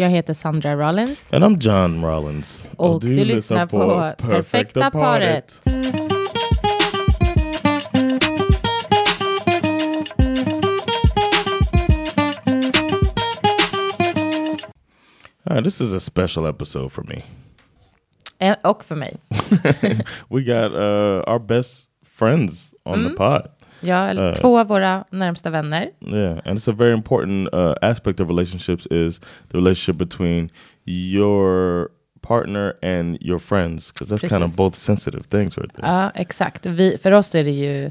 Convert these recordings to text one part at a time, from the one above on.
Jag heter Sandra Rollins And I'm John Rollins. och du, lyssnar på Perfekta paret. All right, this is a special episode for me. Eh, Och för mig. We got uh, our best friends on the pod. Ja, eller två av våra närmsta vänner. Yeah, and it's a very important uh, aspect of relationships is the relationship between your partner and your friends because that's kind of Precis. both sensitive things right there. Ja, exakt. Vi, för oss är det ju,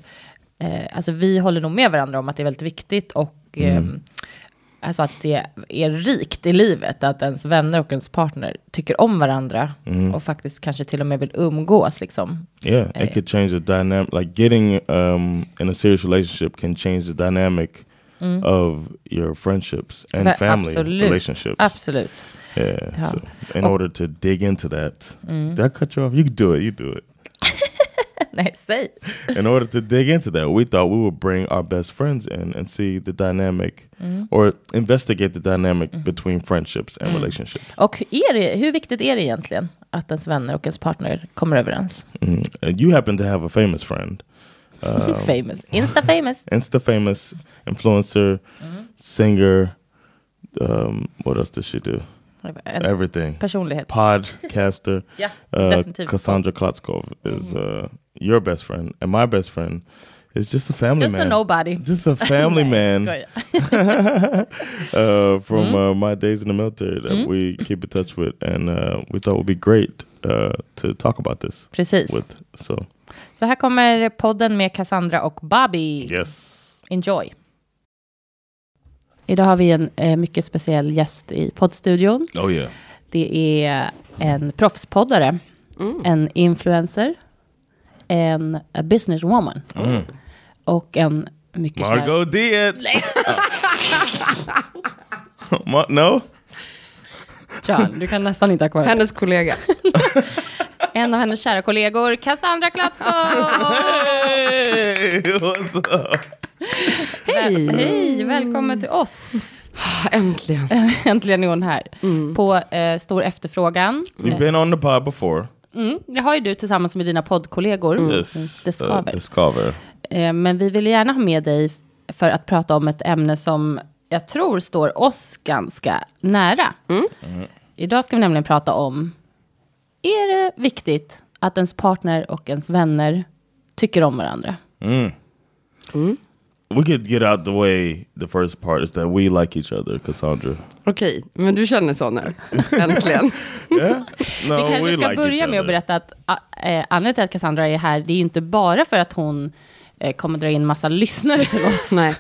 eh, alltså vi håller nog med varandra om att det är väldigt viktigt och eh, alltså att det är rikt i livet att ens vänner och ens partner tycker om varandra och faktiskt kanske till och med vill umgås liksom. yeah, it could change the dynamic. Like getting um, in a serious relationship can change the dynamic of your friendships and Va- family absolut. relationships. Absolut. Yeah. Ja. So in order to dig into that, did I cut you off? You can do it. You do it. Nej, säg. in order to dig into that, we thought we would bring our best friends in and see the dynamic or investigate the dynamic between friendships and relationships. Och är det, hur viktigt är det egentligen att ens vänner och ens partner kommer överens? Mm. And you happen to have a famous friend, famous. Insta famous. Insta famous influencer, singer. Um, what else does she do? En Everything. personlighet. Podcaster. Ja, uh. Cassandra Klotzkov is uh, your best friend, and my best friend is just a family Just man. a nobody. Just a family man. Uh, from uh, my days in the military that we keep in touch with, and uh, we thought it would be great uh, to talk about this Precis. with. So Så här kommer podden med Cassandra och Bobby. yes, Enjoy. Idag har vi en eh, mycket speciell gäst i poddstudion. oh yeah, Det är en proffspoddare, en influencer, en a businesswoman och en mycket kär... Margot Dietz. Ma- no, John, du kan nästan inte ha kvar. Hennes kollega. En av hennes kära kollegor, Cassandra Klatskov! hey, what's up? Hej! Hej, välkommen till oss. Äntligen. Äntligen är hon här. På eh, stor efterfrågan. You've been on the pod before. Mm, det har ju du tillsammans med dina poddkollegor. Yes, Det uh, skaver. Discover. Eh, men vi vill gärna ha med dig för att prata om ett ämne som jag tror står oss ganska nära. Idag ska vi nämligen prata om, är det viktigt att ens partner och ens vänner tycker om varandra? We could get out the way. The first part is that we like each other, Cassandra. Okej, men du känner så nu. Äntligen. Yeah. No, vi kanske we ska like börja med att berätta att eh, anledningen till att Cassandra är här, det är ju inte bara för att hon eh, kommer dra in massa lyssnare till oss. Nej,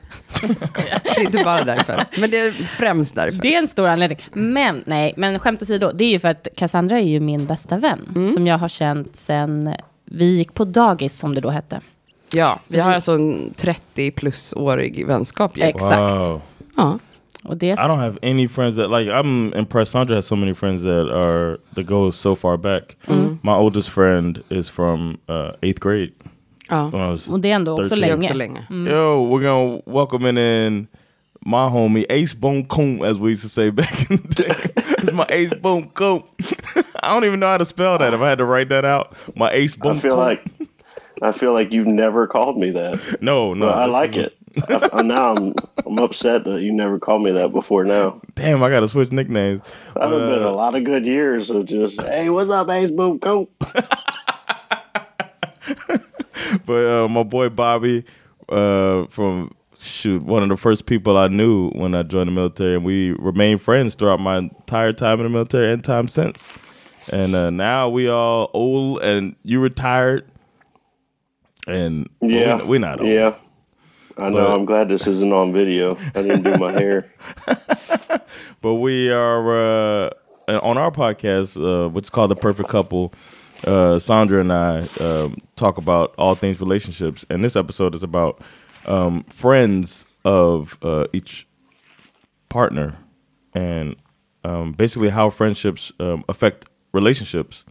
det är inte bara därför. Men det är främst därför. Det är en stor anledning. Men, nej, men skämt åsido, det är ju för att Cassandra är ju min bästa vän. Som jag har känt sen vi gick på dagis, som det då hette. Ja, vi har vi- alltså en 30 plus-årig vänskap. ju. Exakt. Wow. Ja. Och det I don't have any friends that like I'm impressed. Sandra has so many friends that are that go so far back. My oldest friend is from uh, eighth grade. ja. When I was, och det är ändå också Det är Det är länge. också länge. Yo, we're gonna welcome in my homie Ace Boom Coon, as we used to say back in the day. it's my Ace Boom Coon. I don't even know how to spell that. If I had to write that out, my Ace Boom. I feel Coon. like I feel like you've never called me that. no, no. I like it. I, now I'm I'm upset that you never called me that before. Now Damn, I gotta switch nicknames. I've But, been uh, a lot of good years of just hey, what's up, Ace Boom Coop? but uh, my boy Bobby uh, from shoot one of the first people I knew when I joined the military, and we remained friends throughout my entire time in the military and time since. And uh, now we all old, and you retired, and Yeah, we, we're not. Yeah, I know. I'm glad this isn't on video. I didn't do my hair. but we are uh, on our podcast, uh, which is called The Perfect Couple. Uh, Sandra and I um, talk about all things relationships, and this episode is about um, friends of uh, each partner and um, basically how friendships um, affect relationships.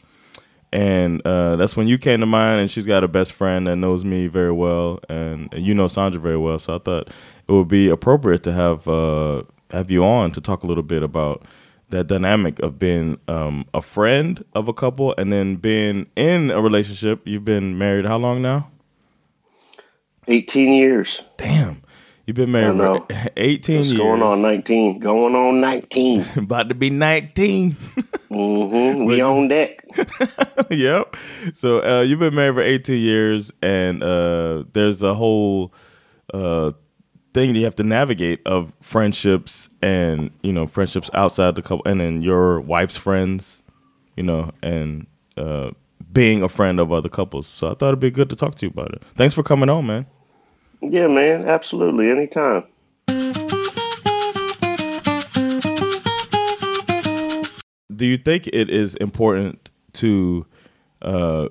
And uh, that's when you came to mind, and she's got a best friend that knows me very well, and, and you know Sandra very well. So I thought it would be appropriate to have uh, have you on to talk a little bit about that dynamic of being um, a friend of a couple and then being in a relationship. You've been married how long now? 18 years. Damn. You've been married for 18 it's years. going on 19. Going on 19. About to be 19. mm-hmm. We on deck. yep. So uh, you've been married for 18 years, and uh, there's a whole uh, thing you have to navigate of friendships and, you know, friendships outside the couple, and then your wife's friends, you know, and uh, being a friend of other couples. So I thought it'd be good to talk to you about it. Thanks for coming on, man. Yeah, man, absolutely. Anytime. Do you think it is important to uh,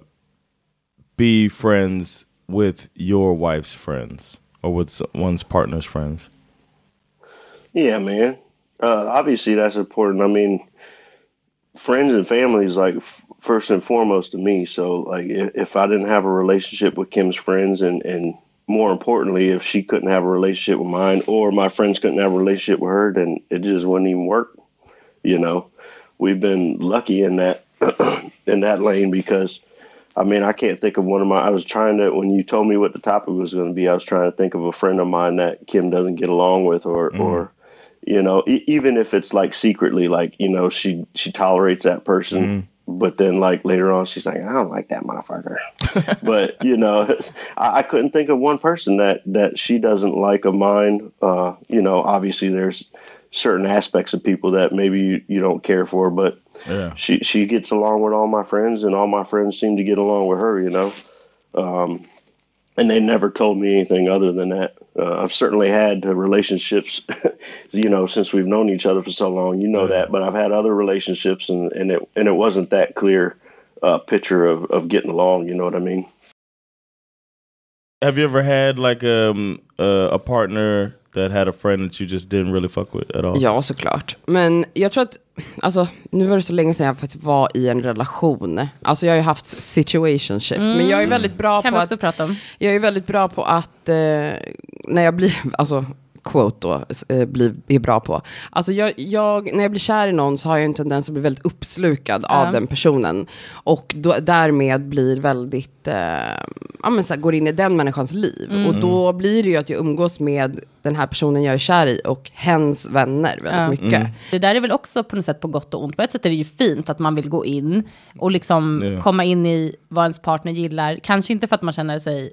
be friends with your wife's friends or with one's partner's friends? Yeah, man. Uh, obviously, that's important. I mean, friends and family is like f- first and foremost to me. So, like, if, if I didn't have a relationship with Kim's friends and and more importantly, if she couldn't have a relationship with mine or my friends couldn't have a relationship with her, then it just wouldn't even work. You know, we've been lucky in that in that lane because I mean, I can't think of one of my. I was trying to when you told me what the topic was going to be. I was trying to think of a friend of mine that Kim doesn't get along with, or mm. or you know, e- even if it's like secretly, like you know, she she tolerates that person. But then like later on she's like i don't like that motherfucker but you know I, I, couldn't think of one person that that she doesn't like of mine uh, you know obviously there's certain aspects of people that maybe you, you don't care for but yeah. she she gets along with all my friends and all my friends seem to get along with her you know um, and they never told me anything other than that. Uh, I've certainly had relationships, you know, since we've known each other for so long. You know yeah. that, but I've had other relationships, and, and it and it wasn't that clear uh, picture of of getting along. You know what I mean? Have you ever had like um, uh, a partner that had a friend that you just didn't really fuck with at all? Ja, såklart. Men jag tror att, alltså, nu var det så länge sedan jag faktiskt var i en relation. Alltså jag har ju haft situationships, mm. men jag är väldigt bra kan på att... prata om. Jag är väldigt bra på att, eh, när jag blir, alltså quote då, eh, blir, är bra på. Alltså jag, jag, när jag blir kär i någon så har jag en tendens att bli väldigt uppslukad ja. av den personen. Och då, därmed blir väldigt, eh, ja men så här, går in i den människans liv. Mm. Och då blir det ju att jag umgås med den här personen jag är kär i och hens vänner väldigt ja. mycket. Mm. Det där är väl också på något sätt på gott och ont. På ett sätt är det ju fint att man vill gå in och liksom komma in i vad ens partner gillar. Kanske inte för att man känner sig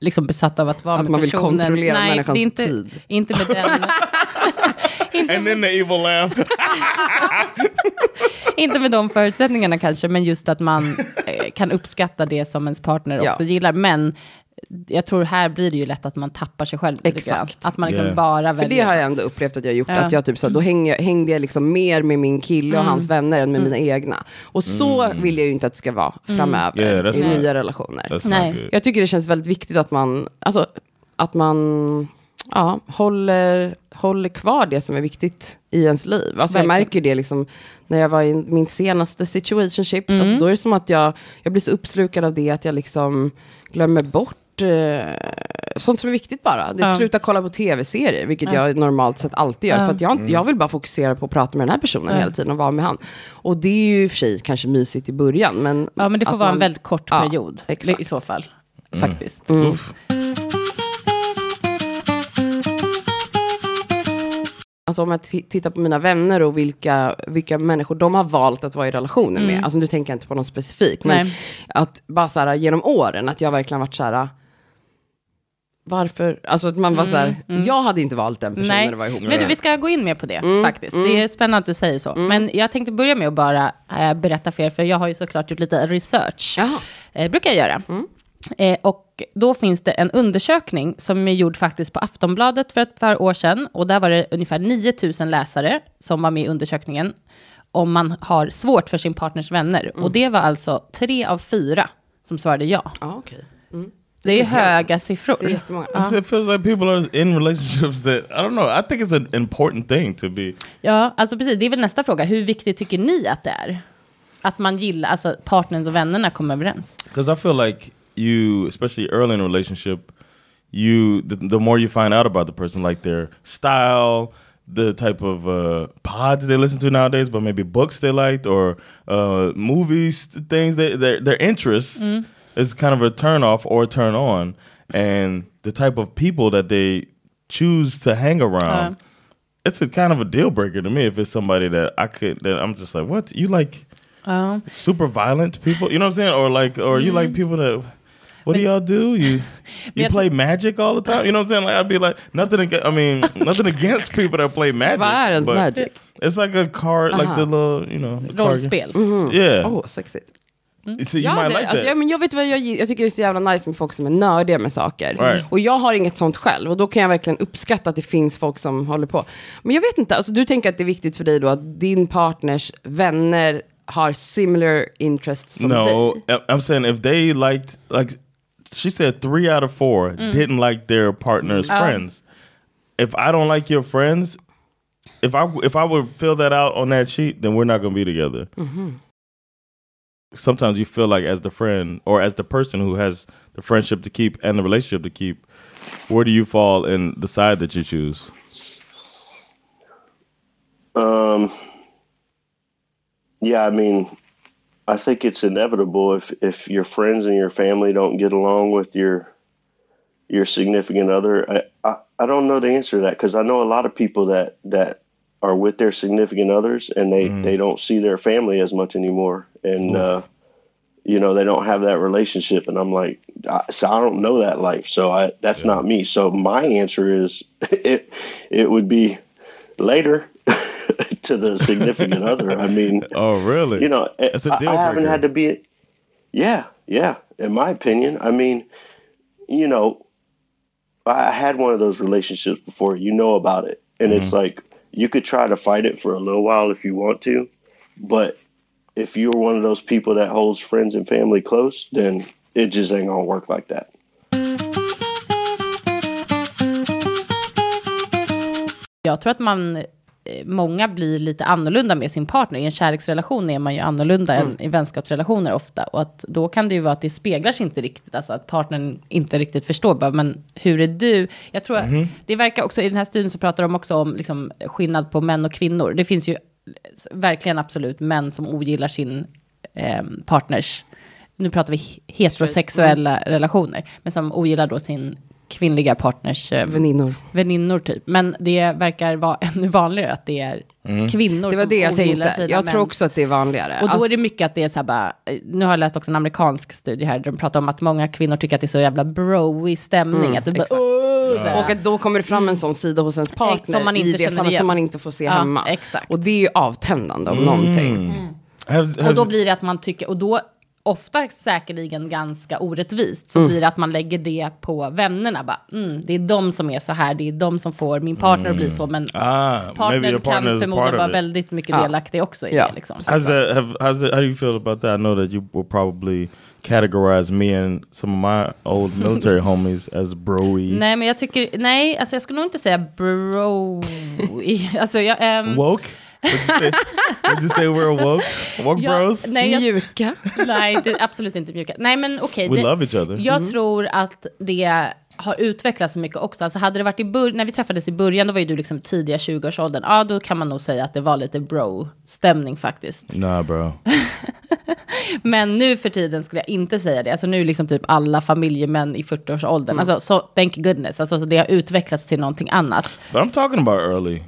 liksom besatt av att vara att med personen. Att man vill kontrollera Nej, människans inte, tid. Inte med den. inte, And then the evil laugh. inte med de förutsättningarna kanske, men just att man eh, kan uppskatta det som ens partner också ja. gillar. Men jag tror här blir det ju lätt att man tappar sig själv. Exakt. Att man liksom yeah. bara väljer. För det har jag ändå upplevt att jag gjort. Ja. Att jag typ så, då hängde jag, hängde jag liksom mer med min kille och mm. hans vänner än med mm. mina egna. Och så mm. vill jag ju inte att det ska vara mm. framöver yeah, i right. nya relationer. Nej. Jag tycker det känns väldigt viktigt att man, alltså, att man ja, håller, håller kvar det som är viktigt i ens liv. Alltså jag märker det liksom, när jag var i min senaste situationship. Mm. Alltså då är det som att jag, jag blir så uppslukad av det att jag liksom glömmer bort eh, sånt som är viktigt bara. Det ja. Sluta kolla på tv-serier, vilket ja. jag normalt sett alltid gör. Ja. För att jag, jag vill bara fokusera på att prata med den här personen hela tiden och vara med han. Och det är ju i och för sig kanske mysigt i början. Men ja, men det får vara man, en väldigt kort period i så fall. Mm. Faktiskt. Mm. Alltså om jag tittar på mina vänner och vilka, vilka människor de har valt att vara i relationer med. Mm. Alltså nu tänker jag inte på någon specifik. Men Nej. att bara så här genom åren, att jag verkligen varit så här varför, alltså att man var så här, mm, mm. jag hade inte valt den personen Nej. att vara ihop med. Vet du, vi ska gå in mer på det mm, faktiskt. Mm. Det är spännande att du säger så. Mm. Men jag tänkte börja med att bara äh, berätta för er, för jag har ju såklart gjort lite research. Eh, brukar jag göra. Eh, och då finns det en undersökning som är gjord faktiskt på Aftonbladet för ett par år sedan. Och där var det ungefär 9000 läsare som var med i undersökningen. Om man har svårt för sin partners vänner. Och det var alltså tre av fyra som svarade ja. Ja, okej. Det är höga siffror. Det är jättemånga. It's- It feels like people are in relationships that I don't know. I think it's an important thing to be. Ja, alltså precis. Det är väl nästa fråga. Hur viktigt tycker ni att det är? Att man gillar, alltså partnern och vännerna kommer överens. Because I feel like you, especially early in a relationship, you the, the more you find out about the person, like their style, the type of uh, pods they listen to nowadays, but maybe books they liked or uh, movies, things that their their interests is kind of a turn off or a turn on, and the type of people that they choose to hang around. Uh-huh. it's a kind of a deal breaker to me if it's somebody that I could that I'm just like, what you like Ja. super violent people, you know what I'm saying? Or like or you like mm-hmm. people that what do y'all do? You you jag play magic all the time? You know what I'm saying? Like I'd be like nothing against I mean nothing against people that play magic. Vad är ens but magic? It's like a card like the uh-huh. little, you know, the card Rollspel. game. Yeah. Mm-hmm. Oh, Åh, sexigt. So you Ja, det, like alltså, ja, men jag vet vad jag, jag tycker det är så jävla nice med folk som är nördiga med saker. Right. Och jag har inget sånt själv. Och då kan jag verkligen uppskatta att det finns folk som håller på. Men jag vet inte, alltså, du tänker att det är viktigt för dig då att din partners vänner har similar interests som no, dig. I- I'm saying if they liked like she said three out of four didn't like their partner's friends. If I don't like your friends, if I if I would fill that out on that sheet, then we're not to be together. Sometimes you feel like as the friend or as the person who has the friendship to keep and the relationship to keep, where do you fall in the side that you choose? Um, yeah, I mean, I think it's inevitable if if your friends and your family don't get along with your your significant other. I I, I don't know the answer to that because I know a lot of people that that are with their significant others and they they don't see their family as much anymore. And. uh you know they don't have that relationship and i'm like I, so i don't know that life so i that's not me. So my answer is it it would be later to the significant other. I mean Oh, really? you know eh, It's a I- deal I, haven't had to be yeah yeah in my opinion. I mean you know i had one of those relationships before you know about it. And it's Mm-hmm. like you could try to fight it for a little while if you want to but if you're one of those people that holds friends and family close then it just ain't gonna work like that. Jag tror att man, många blir lite annorlunda med sin partner. I en kärleksrelation är man ju annorlunda än i vänskapsrelationer ofta. Och att då kan det ju vara att det speglar sig inte riktigt. Alltså att partnern inte riktigt förstår. Bara, men hur är du? Jag tror, att det verkar också, i den här studien så pratar de också om liksom, skillnad på män och kvinnor. Det finns ju verkligen absolut män som ogillar sin eh, partners, nu pratar vi heterosexuella relationer, men som ogillar då sin kvinnliga partners eh, Väninnor. väninnor typ. Men det verkar vara ännu vanligare att det är kvinnor Det var som det jag tänkte. Jag tror män. också att det är vanligare. Och då Alltså- är det mycket att det är så här bara, eh, nu har jag läst också en amerikansk studie här, där de pratar om att många kvinnor tycker att det är så jävla broig stämning. att det bara, här. Och att då kommer det fram en sån sida hos ens partner som man inte i det igen. som man inte får se Ja, hemma. exakt. Och det är ju avtändande om någonting. Has, Och has- då blir det att man tycker, och då ofta säkerligen ganska orättvist, så blir det att man lägger det på vännerna. Bara, mm, det är de som är så här, det är de som får min partner att bli så, men Ah, partnern kan förmodligen vara väldigt mycket delaktig också i Ja. det. Liksom. How's that? Have, how's that? How do you feel about that? I know that you will probably categorize me and some of my old military homies as broy. Nej, men jag tycker, nej, alltså jag skulle nog inte säga bro. alltså jag, ehm, Woke? Would you say, we're woke? Woke jag, bros? nej, jag, Mjuka. nej, det är absolut inte mjuka. Nej, men okej. We det- love each other. Jag tror att det har utvecklats så mycket också. Alltså hade det varit i början, när vi träffades i början, då var ju du liksom tidiga 20-årsåldern. Ja, då kan man nog säga att det var lite bro-stämning faktiskt. Nah, bro. Men nu för tiden skulle jag inte säga det. Alltså nu är liksom typ alla familjemän i 40-årsåldern. Alltså så, thank goodness. Alltså så det har utvecklats till någonting annat. But I'm talking about early.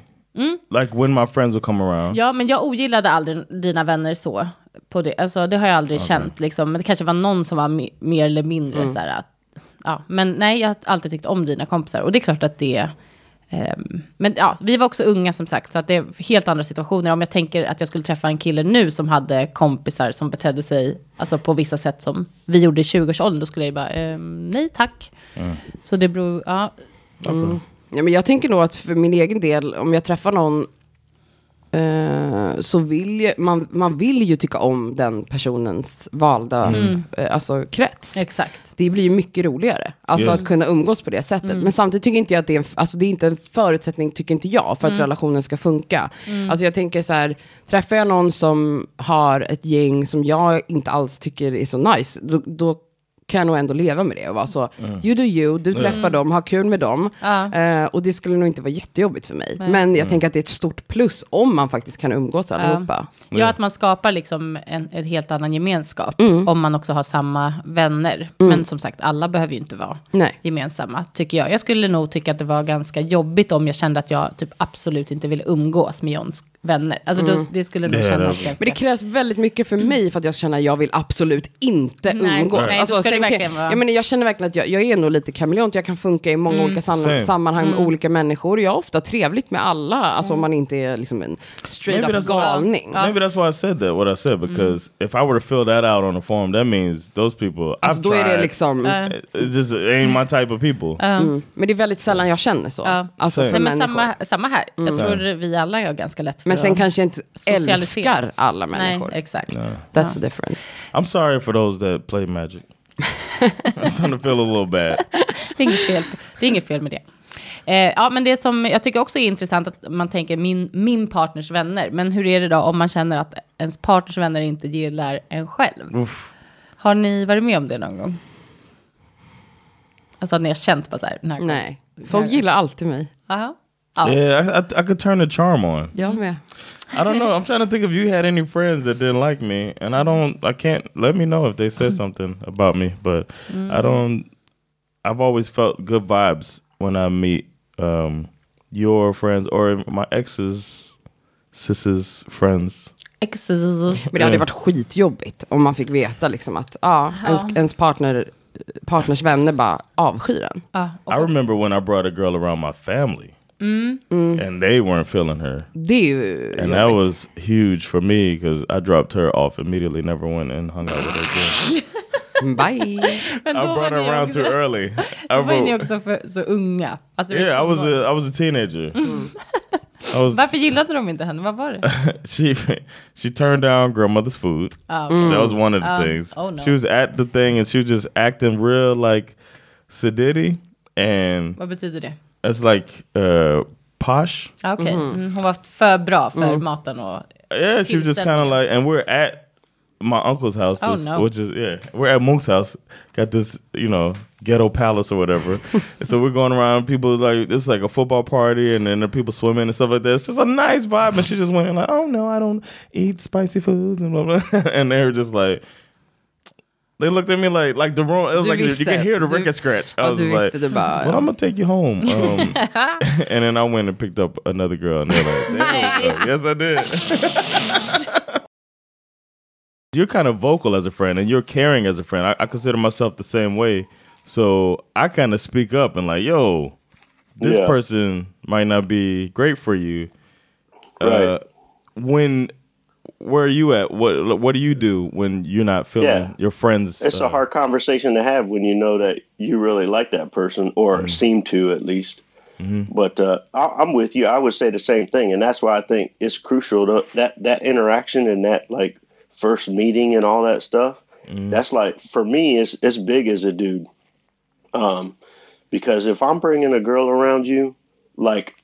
Like when my friends would come around. Ja, men jag ogillade aldrig dina vänner så. På det. Alltså det har jag aldrig känt liksom. Men det kanske var någon som var me- mer eller mindre så här att, ja. Men nej, jag har alltid tyckt om dina kompisar. Och det är klart att det Ehm, men ja, vi var också unga som sagt, så att det är helt andra situationer. Om jag tänker att jag skulle träffa en kille nu som hade kompisar som betedde sig alltså på vissa sätt som vi gjorde i 20-årsåldern, då skulle jag ju bara, ehm, nej tack. Så det beror, ja. Ja, men jag tänker nog att för min egen del, om jag träffar någon eh, så vill ju, man, man vill ju tycka om den personens valda eh, alltså, krets. Exakt. Det blir ju mycket roligare. Alltså Ja. att kunna umgås på det sättet. Men samtidigt tycker inte jag att det är, en, alltså det är inte en förutsättning, tycker inte jag, för att relationen ska funka. Alltså jag tänker så här, träffar jag någon som har ett gäng som jag inte alls tycker är så nice, då, då kan jag nog ändå leva med det och vara så, you do you, du träffar dem, ha kul med dem. Ja. Eh, och det skulle nog inte vara jättejobbigt för mig. Men jag tänker att det är ett stort plus om man faktiskt kan umgås allihopa. Ja, att man skapar liksom en, en helt annan gemenskap. Mm. Om man också har samma vänner. Men som sagt, alla behöver ju inte vara Nej. gemensamma, tycker jag. Jag skulle nog tycka att det var ganska jobbigt om jag kände att jag typ absolut inte ville umgås med Johns vänner. Alltså då, det skulle nog kännas ganska... Mm. Men det krävs väldigt mycket för mig för att jag känner att jag vill absolut inte Nej, umgås. Alltså, nej, det sen verkligen vara- jag, menar, jag känner verkligen att jag, jag är nog lite kameleont. Jag kan funka i många olika sam sammanhang med olika människor. Jag har ofta trevligt med alla, alltså om man inte är liksom en straight Maybe up that's why- galning. Maybe that's why I said that. What I said because if I were to fill that out on a form, that means those people Alltså I've då är det tried. liksom, It just ain't my type of people. mm. men det är väldigt sällan jag känner så. Ja. Alltså för Nej, men samma, samma här. Jag tror vi alla har ganska lätt för Men sen kanske jag inte älskar alla Nej, människor. exakt. That's the difference. I'm sorry for those that play Magic. I'm starting to feel a little bad. Det är inget fel, det är inget fel med det. Eh, ja, men det som jag tycker också är intressant att man tänker min, min partners vänner. Men hur är det då om man känner att ens partners vänner inte gillar en själv? Oof. Har ni varit med om det någon gång? Alltså att ni har känt på så här Nej, folk gillar alltid mig. Aha. Ja. Yeah, I, I, I could turn the charm on. Jag med. I don't know. I'm trying to think if you had any friends that didn't like me, and I don't. I can't. Let me know if they said something about me, but I don't. I've always felt good vibes when I meet um, your friends or my ex's sisters friends. Exes. Men det hade varit skitjobbigt om man fick veta liksom att ja, ens, ens partner, partners vänner bara avskyr en. Ja, I remember when I brought a girl around my family, and they weren't feeling her, Dude. and that was huge for me because I dropped her off immediately. Never went and hung out with her again. Bye. I brought her around too early. I då var ni wrote- också för, så unga. Alltså, det yeah, I var was två- a I was a teenager. I was Varför gillade de inte henne? Vad var det? she she turned down grandmother's food. Ah, That was one of the Um, things. oh, no. She was at the thing and she was just acting real like sedity and Vad betyder det? It's like uh posh. Ah, Okej, mm, hon var för bra för maten och... Yeah, she was just kind of like, and we're at my uncle's house, Oh, no. which is yeah, we're at Monk's house. Got this, you know, ghetto palace or whatever. so we're going around. People like it's like a football party, and then there are people swimming and stuff like that. It's just a nice vibe. And she just went like, oh no, I don't eat spicy foods, and blah, blah. and they were just like. They looked at me like like the room. It was Du like you can hear the Du- record scratch. I was just like, visste, du bara, well. I'm gonna take you home. Um, and then I went and picked up another girl, and they're like, yes, I did. you're kind of vocal as a friend, and you're caring as a friend. I, I consider myself the same way, so I kind of speak up and like, yo, this Yeah. person might not be great for you. Uh, Right. when where are you at? What what do you do when you're not feeling Yeah. your friends? It's uh, a hard conversation to have when you know that you really like that person, or seem to at least. But uh, I, I'm with you. I would say the same thing, and that's why I think it's crucial to that that interaction and that like first meeting and all that stuff. That's like for me, it's as big as a dude. Um, because if I'm bringing a girl around you, like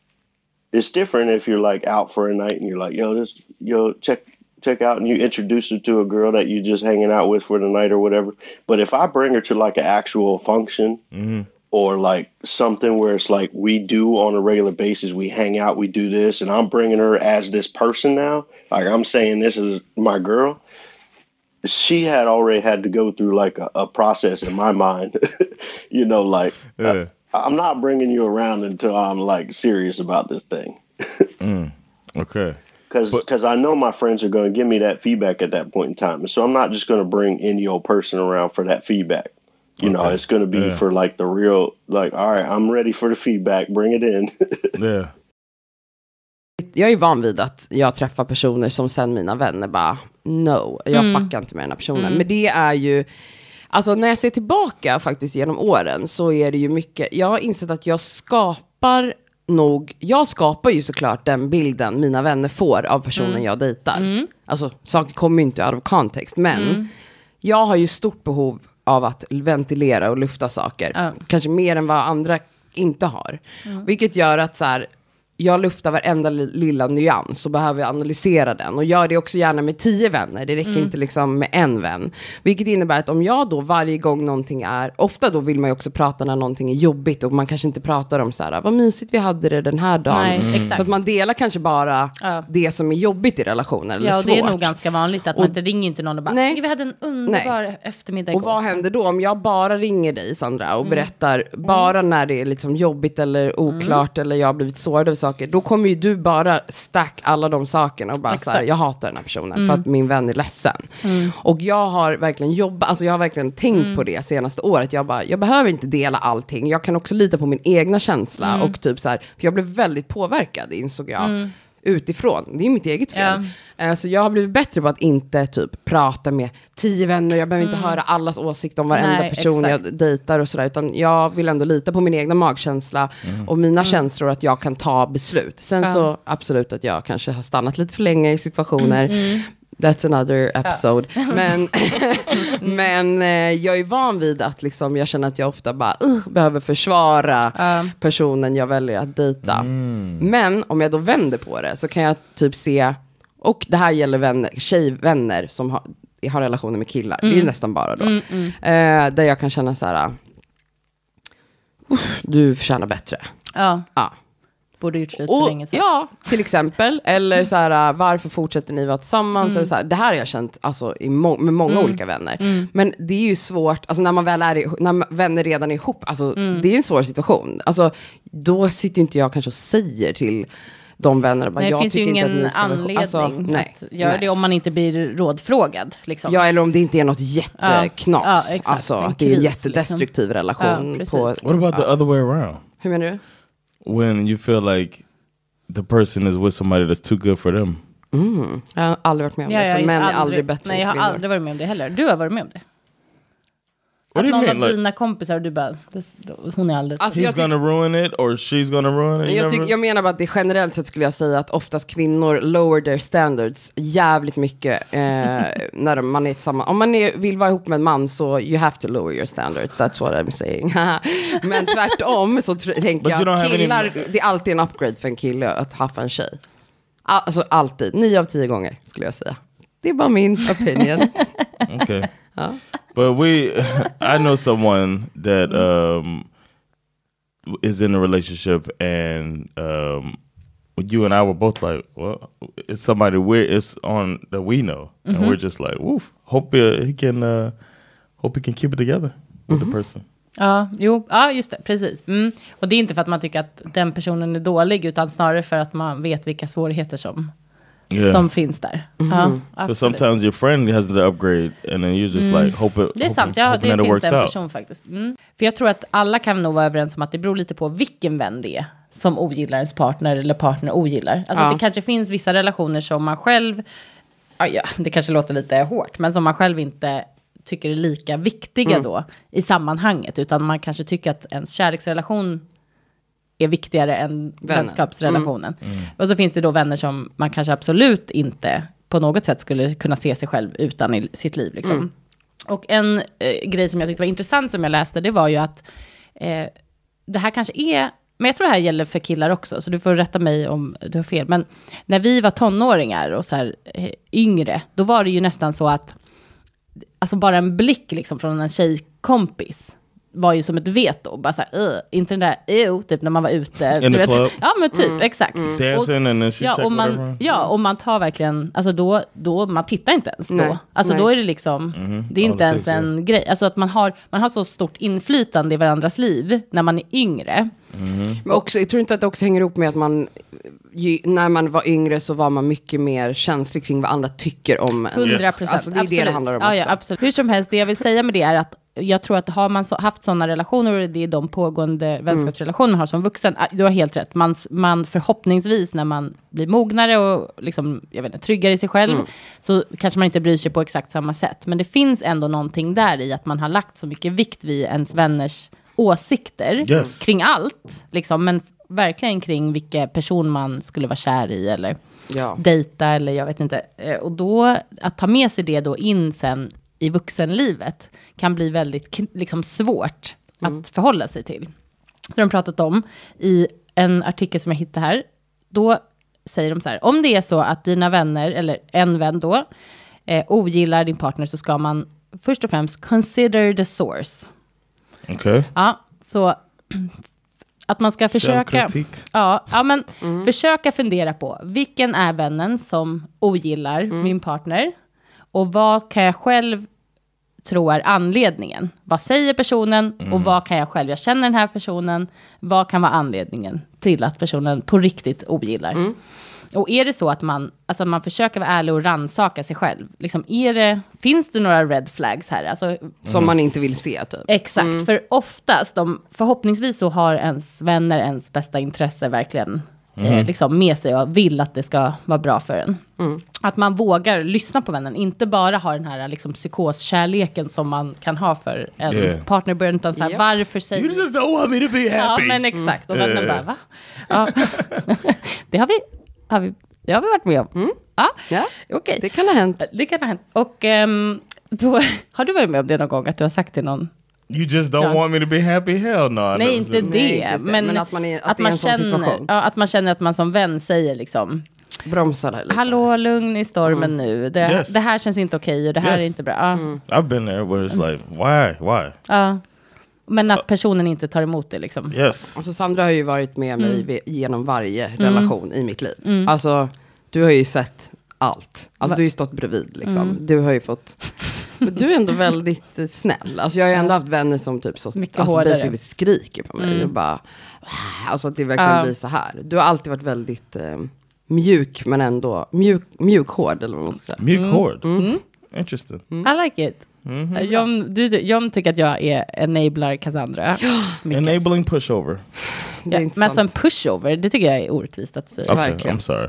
it's different if you're like out for a night and you're like, yo, this, yo, check, check out, and you introduce her to a girl that you're just hanging out with for the night or whatever. But if I bring her to like an actual function mm-hmm. or like something where it's like we do on a regular basis, we hang out, we do this, and I'm bringing her as this person now, like I'm saying this is my girl. She had already had to go through like a, a process in my mind, you know, like Yeah. I'm not bringing you around until I'm like serious about this thing. Mm. okay. Because I know my friends are going to give me that feedback at that point in time. So I'm not just going to bring any old person around for that feedback. you know, Okay. it's going to be Yeah. for like the real, like, all right, I'm ready for the feedback. Bring it in. Yeah. Jag är van vid att jag träffar personer som sen mina vänner bara, no, jag fuckar inte med den här personen. Men det är ju, alltså när jag ser tillbaka faktiskt genom åren så är det ju mycket, jag har insett att jag skapar nog, jag skapar ju såklart den bilden mina vänner får av personen jag dejtar. Alltså saker kommer ju inte out of context, men jag har ju stort behov av att ventilera och lufta saker. Kanske mer än vad andra inte har. Vilket gör att så här, jag luftar varenda li- lilla nyans och behöver analysera den. Och gör det också gärna med tio vänner, det räcker Mm. inte liksom med en vän. Vilket innebär att om jag då varje gång någonting är, ofta då vill man ju också prata när någonting är jobbigt och man kanske inte pratar om så här, vad mysigt vi hade det den här dagen. Nej, Mm. Så att man delar kanske bara Ja. det som är jobbigt i relationen, eller Ja, och svårt. det är nog ganska vanligt att man Och- inte ringer inte någon och bara, Nej. "Gud, vi hade en underbar eftermiddag Och igår." vad händer då om jag bara ringer dig Sandra Mm. och berättar bara när det är liksom jobbigt eller oklart eller jag har blivit sårad saker. Då kommer ju du bara stack alla de sakerna och bara så här, Exakt. Mm. jag hatar den här personen för att min vän är ledsen. Och jag har verkligen jobbat, alltså jag har verkligen tänkt Mm. på det senaste året. Jag bara, jag behöver inte dela allting. Jag kan också lita på min egna känsla Mm. och typ så här, för jag blev väldigt påverkad insåg jag. Utifrån, det är mitt eget fel. Eh, Så jag har blivit bättre på att inte typ prata med tio vänner, jag behöver inte höra allas åsikt om varenda Mm. Nej, person exakt. jag dejtar och sådär, utan jag vill ändå lita på min egna magkänsla och mina Mm. känslor att jag kan ta beslut. Sen så absolut att jag kanske har stannat lite för länge i situationer. Mm. That's another episode. Men, men eh, jag är van vid att liksom, jag känner att jag ofta bara uh, behöver försvara personen jag väljer att dejta. Men om jag då vänder på det så kan jag typ se, och det här gäller vänner, tjejvänner som har, har relationer med killar, det är ju nästan bara då. Eh, där jag kan känna så här, "Uff, du förtjänar bättre. Ja, Ja. Borde gjort slut för Och, länge sedan. ja, till exempel. Eller så här, varför fortsätter ni vara tillsammans? Eller så här, det här har jag känt alltså, i må med många olika vänner. Men det är ju svårt, alltså, när man väl är i, när vänner redan är ihop, alltså, det är en svår situation. Alltså, då sitter inte jag kanske och säger till de vännerna, bara, Nej, det jag finns ju tycker inte att ingen ni ska vara ihop. anledning Alltså, att göra det om man inte blir rådfrågad. Liksom. Ja, eller om det inte är något jätteknas. Ja, exakt. alltså, att det är en jättedestruktiv relation. Ja, på, What about the other way around? hur menar du? When you feel like the person is with somebody that's too good for them. Jag har aldrig varit med om Ja, det, jag för män är aldrig bättre Nej, jag har aldrig varit med om det heller. Du har varit med om det. What Att do you någon mean? av Like, dina kompisar och du bara, "Det- hon är alldeles... Alltså, he's jag gonna ruin it or she's gonna ruin it? You Jag, never- jag menar bara att det generellt sett skulle jag säga att oftast kvinnor lower their standards jävligt mycket eh, när man är tillsammans. Om man är, vill vara ihop med en man så you have to lower your standards, that's what I'm saying. Men tvärtom så tr- tänker But you don't jag killar, det är alltid en upgrade för en kille att haffa en tjej. Al- Alltså alltid, nio av tio gånger skulle jag säga. Det är bara min opinion. Okay. But we, I know someone that um, is in a relationship, and um, you and I were both like, well, it's somebody we're it's on that we know, and we're just like, woof. Hope he can, uh, hope he can keep it together with the person. Ja, jo, ja, just det, precis. Mm. Och det är inte för att man tycker att den personen är dålig, utan snarare för att man vet vilka svårigheter som, Yeah. som finns där. Ja, Because absolut. sometimes your friend has the upgrade, and then you're just like, hope it, Det är hoping- sant, ja, det finns works en out. person faktiskt. Mm. För jag tror att alla kan nog vara överens om att det beror lite på vilken vän det är som ogillar ens partner eller partner ogillar. Alltså Ja. det kanske finns vissa relationer som man själv, ja, ja, det kanske låter lite hårt, men som man själv inte tycker är lika viktiga Mm. då i sammanhanget, utan man kanske tycker att ens kärleksrelation är viktigare än vänskapsrelationen. Och så finns det då vänner som man kanske absolut inte på något sätt skulle kunna se sig själv utan i sitt liv. Liksom. Och en eh, grej som jag tyckte var intressant som jag läste, det var ju att eh, det här kanske är, men jag tror det här gäller för killar också, så du får rätta mig om du har fel. Men när vi var tonåringar och så här eh, yngre, då var det ju nästan så att, alltså bara en blick liksom från en tjejkompis var ju som ett veto. Bara så här, inte den där, ew, typ när man var ute. In du the vet. club. Ja, men typ, exakt. Dancing and then she Ja och, whatever. man, ja, och man tar verkligen, alltså då, då, man tittar inte ens Nej, då. Alltså nej. då är det liksom, det är Ja, inte ens precis, ja. en grej. Alltså att man har, man har så stort inflytande i varandras liv när man är yngre. Men också, jag tror inte att det också hänger ihop med att man, ju, när man var yngre så var man mycket mer känslig kring vad andra tycker om en. 100 procent. Alltså det är det det handlar om ja, ja, också. absolut. Hur som helst, det jag vill säga med det är att jag tror att har man så, haft sådana relationer och det är de pågående vänskapsrelationer man har som vuxen, ah, du har helt rätt. Man, man förhoppningsvis när man blir mognare och liksom, jag vet inte, tryggare i sig själv, så kanske man inte bryr sig på exakt samma sätt. Men det finns ändå någonting där i att man har lagt så mycket vikt vid ens vänners åsikter Yes. kring allt, liksom, men verkligen kring vilken person man skulle vara kär i eller Ja. dejta eller jag vet inte. Eh, Och då, att ta med sig det då in sen i vuxenlivet kan bli väldigt liksom, svårt att förhålla sig till. Det har de pratat om i en artikel som jag hittade här. Då säger de så här, om det är så att dina vänner, eller en vän då, eh, ogillar din partner så ska man först och främst consider the source. Okay. Ja, så att man ska försöka... Ja, ja men försöka fundera på vilken är vännen som ogillar Mm. min partner? Och vad kan jag själv tro är anledningen? Vad säger personen Mm. och vad kan jag själv? Jag känner den här personen. Vad kan vara anledningen till att personen på riktigt ogillar? Mm. Och är det så att man, alltså man försöker vara ärlig och rannsaka sig själv? Liksom, är det, finns det några red flags här? Alltså, Som man inte vill se typ. Exakt, för oftast, de, förhoppningsvis så har ens vänner ens bästa intresse verkligen eh, liksom med sig och vill att det ska vara bra för en. Att man vågar lyssna på vännen, inte bara ha den här liksom, psykoskärleken som man kan ha för en Yeah. partner, utan så här, Ja. varför säger You just don't want me to be Ja, happy. men exakt. Och vännen bara, va? Ja. det, har vi, har vi, det har vi varit med om. Ja, Ja, okej. det kan ha hänt. Det kan ha hänt. Och ehm, då, har du varit med om det någon gång, att du har sagt till någon, You just don't Ja. want me to be happy? Hell no. Nej, inte det. Nej. Men, Men att man är- att att känner, ja, att man känner att man som vän säger liksom, Bromsa där lite. hallå, lugn i stormen nu. Det, Yes. det här känns inte okej och det här Yes. är inte bra. Ja, I've been there where it's like, why? Why? ja. Men att personen inte tar emot det liksom. Yes. Alltså Sandra har ju varit med mig Mm. genom varje relation i mitt liv. Alltså, du har ju sett allt. Alltså du har ju stått bredvid liksom. Mm. Du har ju fått... Men du är ändå väldigt eh, snäll. Alltså jag har ju ändå haft vänner som typ så, Mycket alltså hårdare. basically skriker på mig. Och bara, alltså att det verkligen Ja. blir så här. Du har alltid varit väldigt eh, mjuk, men ändå mjuk, mjukhård eller vad man ska säga. Mjuk Mm. hård. Interesting. I like it. John, du, John tycker att jag är enablar Cassandra. Mycket. Enabling pushover. Det är Ja, men som sant. pushover, det tycker jag är orättvist att säga. Okay, Verkligen. I'm sorry.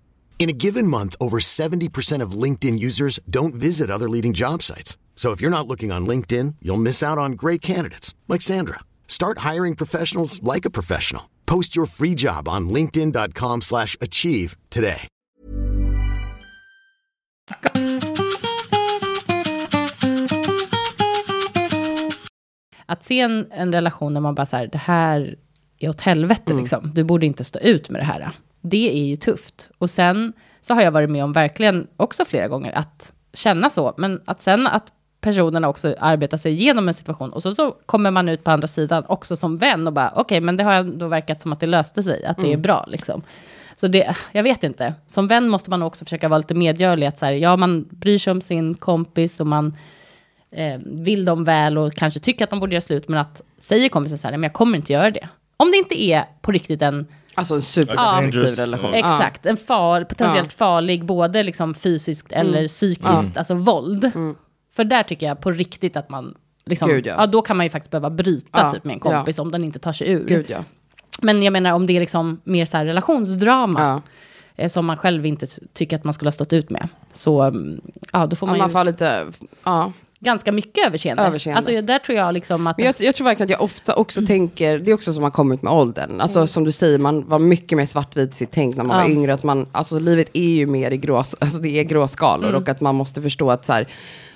In a given month, over 70% of LinkedIn users don't visit other leading job sites. So if you're not looking on LinkedIn, you'll miss out on great candidates like Sandra. Start hiring professionals like a professional. Post your free job on linkedin.com/achieve today. att se en, en relation där man bara så här, det här är åt helvete liksom. Du borde inte stå ut med det här. Det är ju tufft. Och sen så har jag varit med om verkligen också flera gånger att känna så. Men att sen att personerna också arbetar sig igenom en situation och så, så kommer man ut på andra sidan också som vän och bara okej, men det har ändå verkat som att det löste sig, att det är bra liksom. Så det, jag vet inte. Som vän måste man också försöka vara lite medgörlig. Att så här, ja, man bryr sig om sin kompis och man eh, vill dem väl och kanske tycker att de borde göra slut, men att säger kompisen så här, "Nej, men jag kommer inte göra det. Om det inte är på riktigt en, Alltså en superdestruktiv Dangerous, relation. exakt, en far, potentiellt farlig, både liksom fysiskt Mm. eller psykiskt, alltså våld. För där tycker jag på riktigt att man, liksom, Gud, ja. ja. då kan man ju faktiskt behöva bryta Ja, typ med en kompis om den inte tar sig ur. Gud ja. Men jag menar om det är liksom mer så här relationsdrama, Ja. eh, som man själv inte tycker att man skulle ha stått ut med. Så, mm, ja, då får Ja, man man ju... får lite, ja. Ganska mycket överseende. Överseende. Alltså där tror jag liksom att... Men jag, jag tror verkligen att jag ofta också tänker, det är också som har kommit med åldern. Alltså som du säger, man var mycket mer svartvit i sitt tänk när man Ja. var yngre. Att man, alltså livet är ju mer i grå, alltså det är gråskalor. Mm. Och att man måste förstå att så här,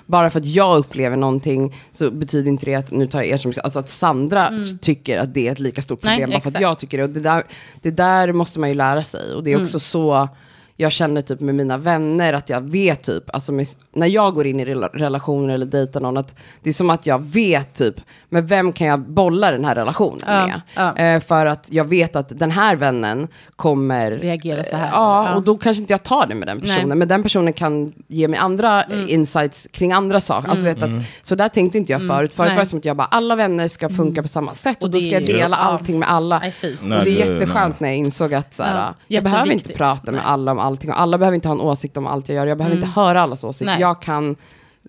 bara för att jag upplever någonting så betyder inte det att, nu tar jag er som alltså att Sandra tycker att det är ett lika stort Mm. Nej, problem. bara för att jag tycker det. Och det där, det där måste man ju lära sig. Och det är Mm. också så jag känner typ med mina vänner att jag vet typ, alltså med, när jag går in i rela- relationer eller dejtar någon, att det är som att jag vet typ, med vem kan jag bolla den här relationen Ja, med? ja. Eh, för att jag vet att den här vännen kommer Reagera så här. Ja, Ja. och då kanske inte jag tar det med den personen. Nej. Mm. Men den personen kan ge mig andra eh, insights kring andra saker. Alltså, vet att, så där tänkte inte jag förut. Förut Mm. Nej. var det som att jag bara, alla vänner ska funka på samma sätt. Och, Och då ska jag dela Ja. allting med alla. Nej, och det är jätteskönt när jag insåg att så här, Ja, jag behöver inte prata med Nej. alla om allting. Och alla behöver inte ha en åsikt om allt jag gör. Jag behöver inte höra allas åsikt. Nej. Jag kan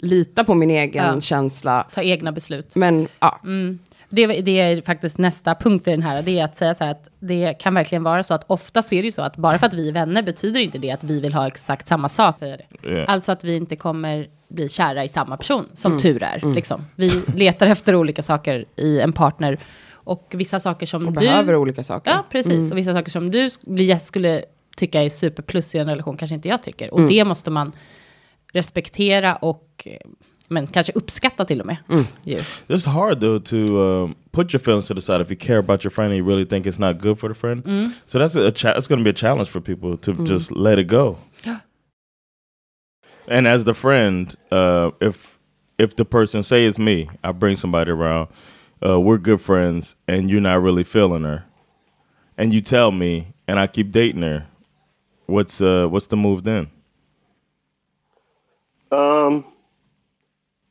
lita på min egen Ja. känsla. Ta egna beslut. Men ja, Det, det är faktiskt nästa punkt i den här. Det är att säga så här att det kan verkligen vara så att ofta så är det ju så att bara för att vi är vänner betyder inte det att vi vill ha exakt samma sak. Säger det. Ja. Alltså att vi inte kommer bli kära i samma person, som Mm. tur är. Liksom. Vi letar efter olika saker i en partner. Och vissa saker som och du... behöver olika saker. Ja, precis. Mm. Och vissa saker som du sk- blir- skulle tycka är superplus i en relation kanske inte jag tycker. Mm. Och det måste man respektera och eh, men kanske uppskatta till och med. Mm. Ju. It's hard though to um, put your feelings to the side if you care about your friend and you really think it's not good for the friend. So that's a cha- it's going to be a challenge for people to just let it go. And as the friend, uh, if if the person say it's me, I bring somebody around, uh, we're good friends, and you're not really feeling her, and you tell me, and I keep dating her, what's uh, what's the move then? Um,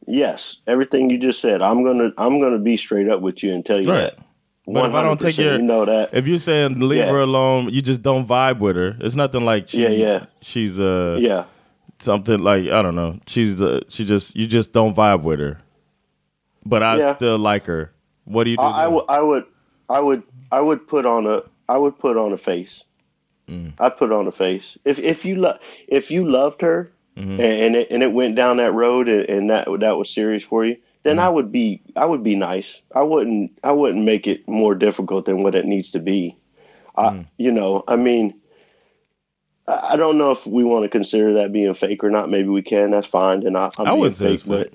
yes, everything you just said. I'm gonna I'm gonna be straight up with you and tell you Right. that. But if I don't take your, you know that. if you're saying leave Yeah. her alone, you just don't vibe with her. It's nothing like she, Yeah, yeah. she's uh, yeah, something like I don't know. She's the she just you just don't vibe with her. But I Yeah. still like her. What do you do? I, I would I would I would I would put on a I would put on a face. Mm. I'd put on a face. If if you lo- if you loved her mm-hmm. and and it, and it went down that road and, and that that was serious for you, then mm-hmm. I would be I would be nice. I wouldn't I wouldn't make it more difficult than what it needs to be. I, mm. you know, I mean, I don't know if we want to consider that being fake or not. Maybe we can. That's fine. And I, I'm I wouldn't say but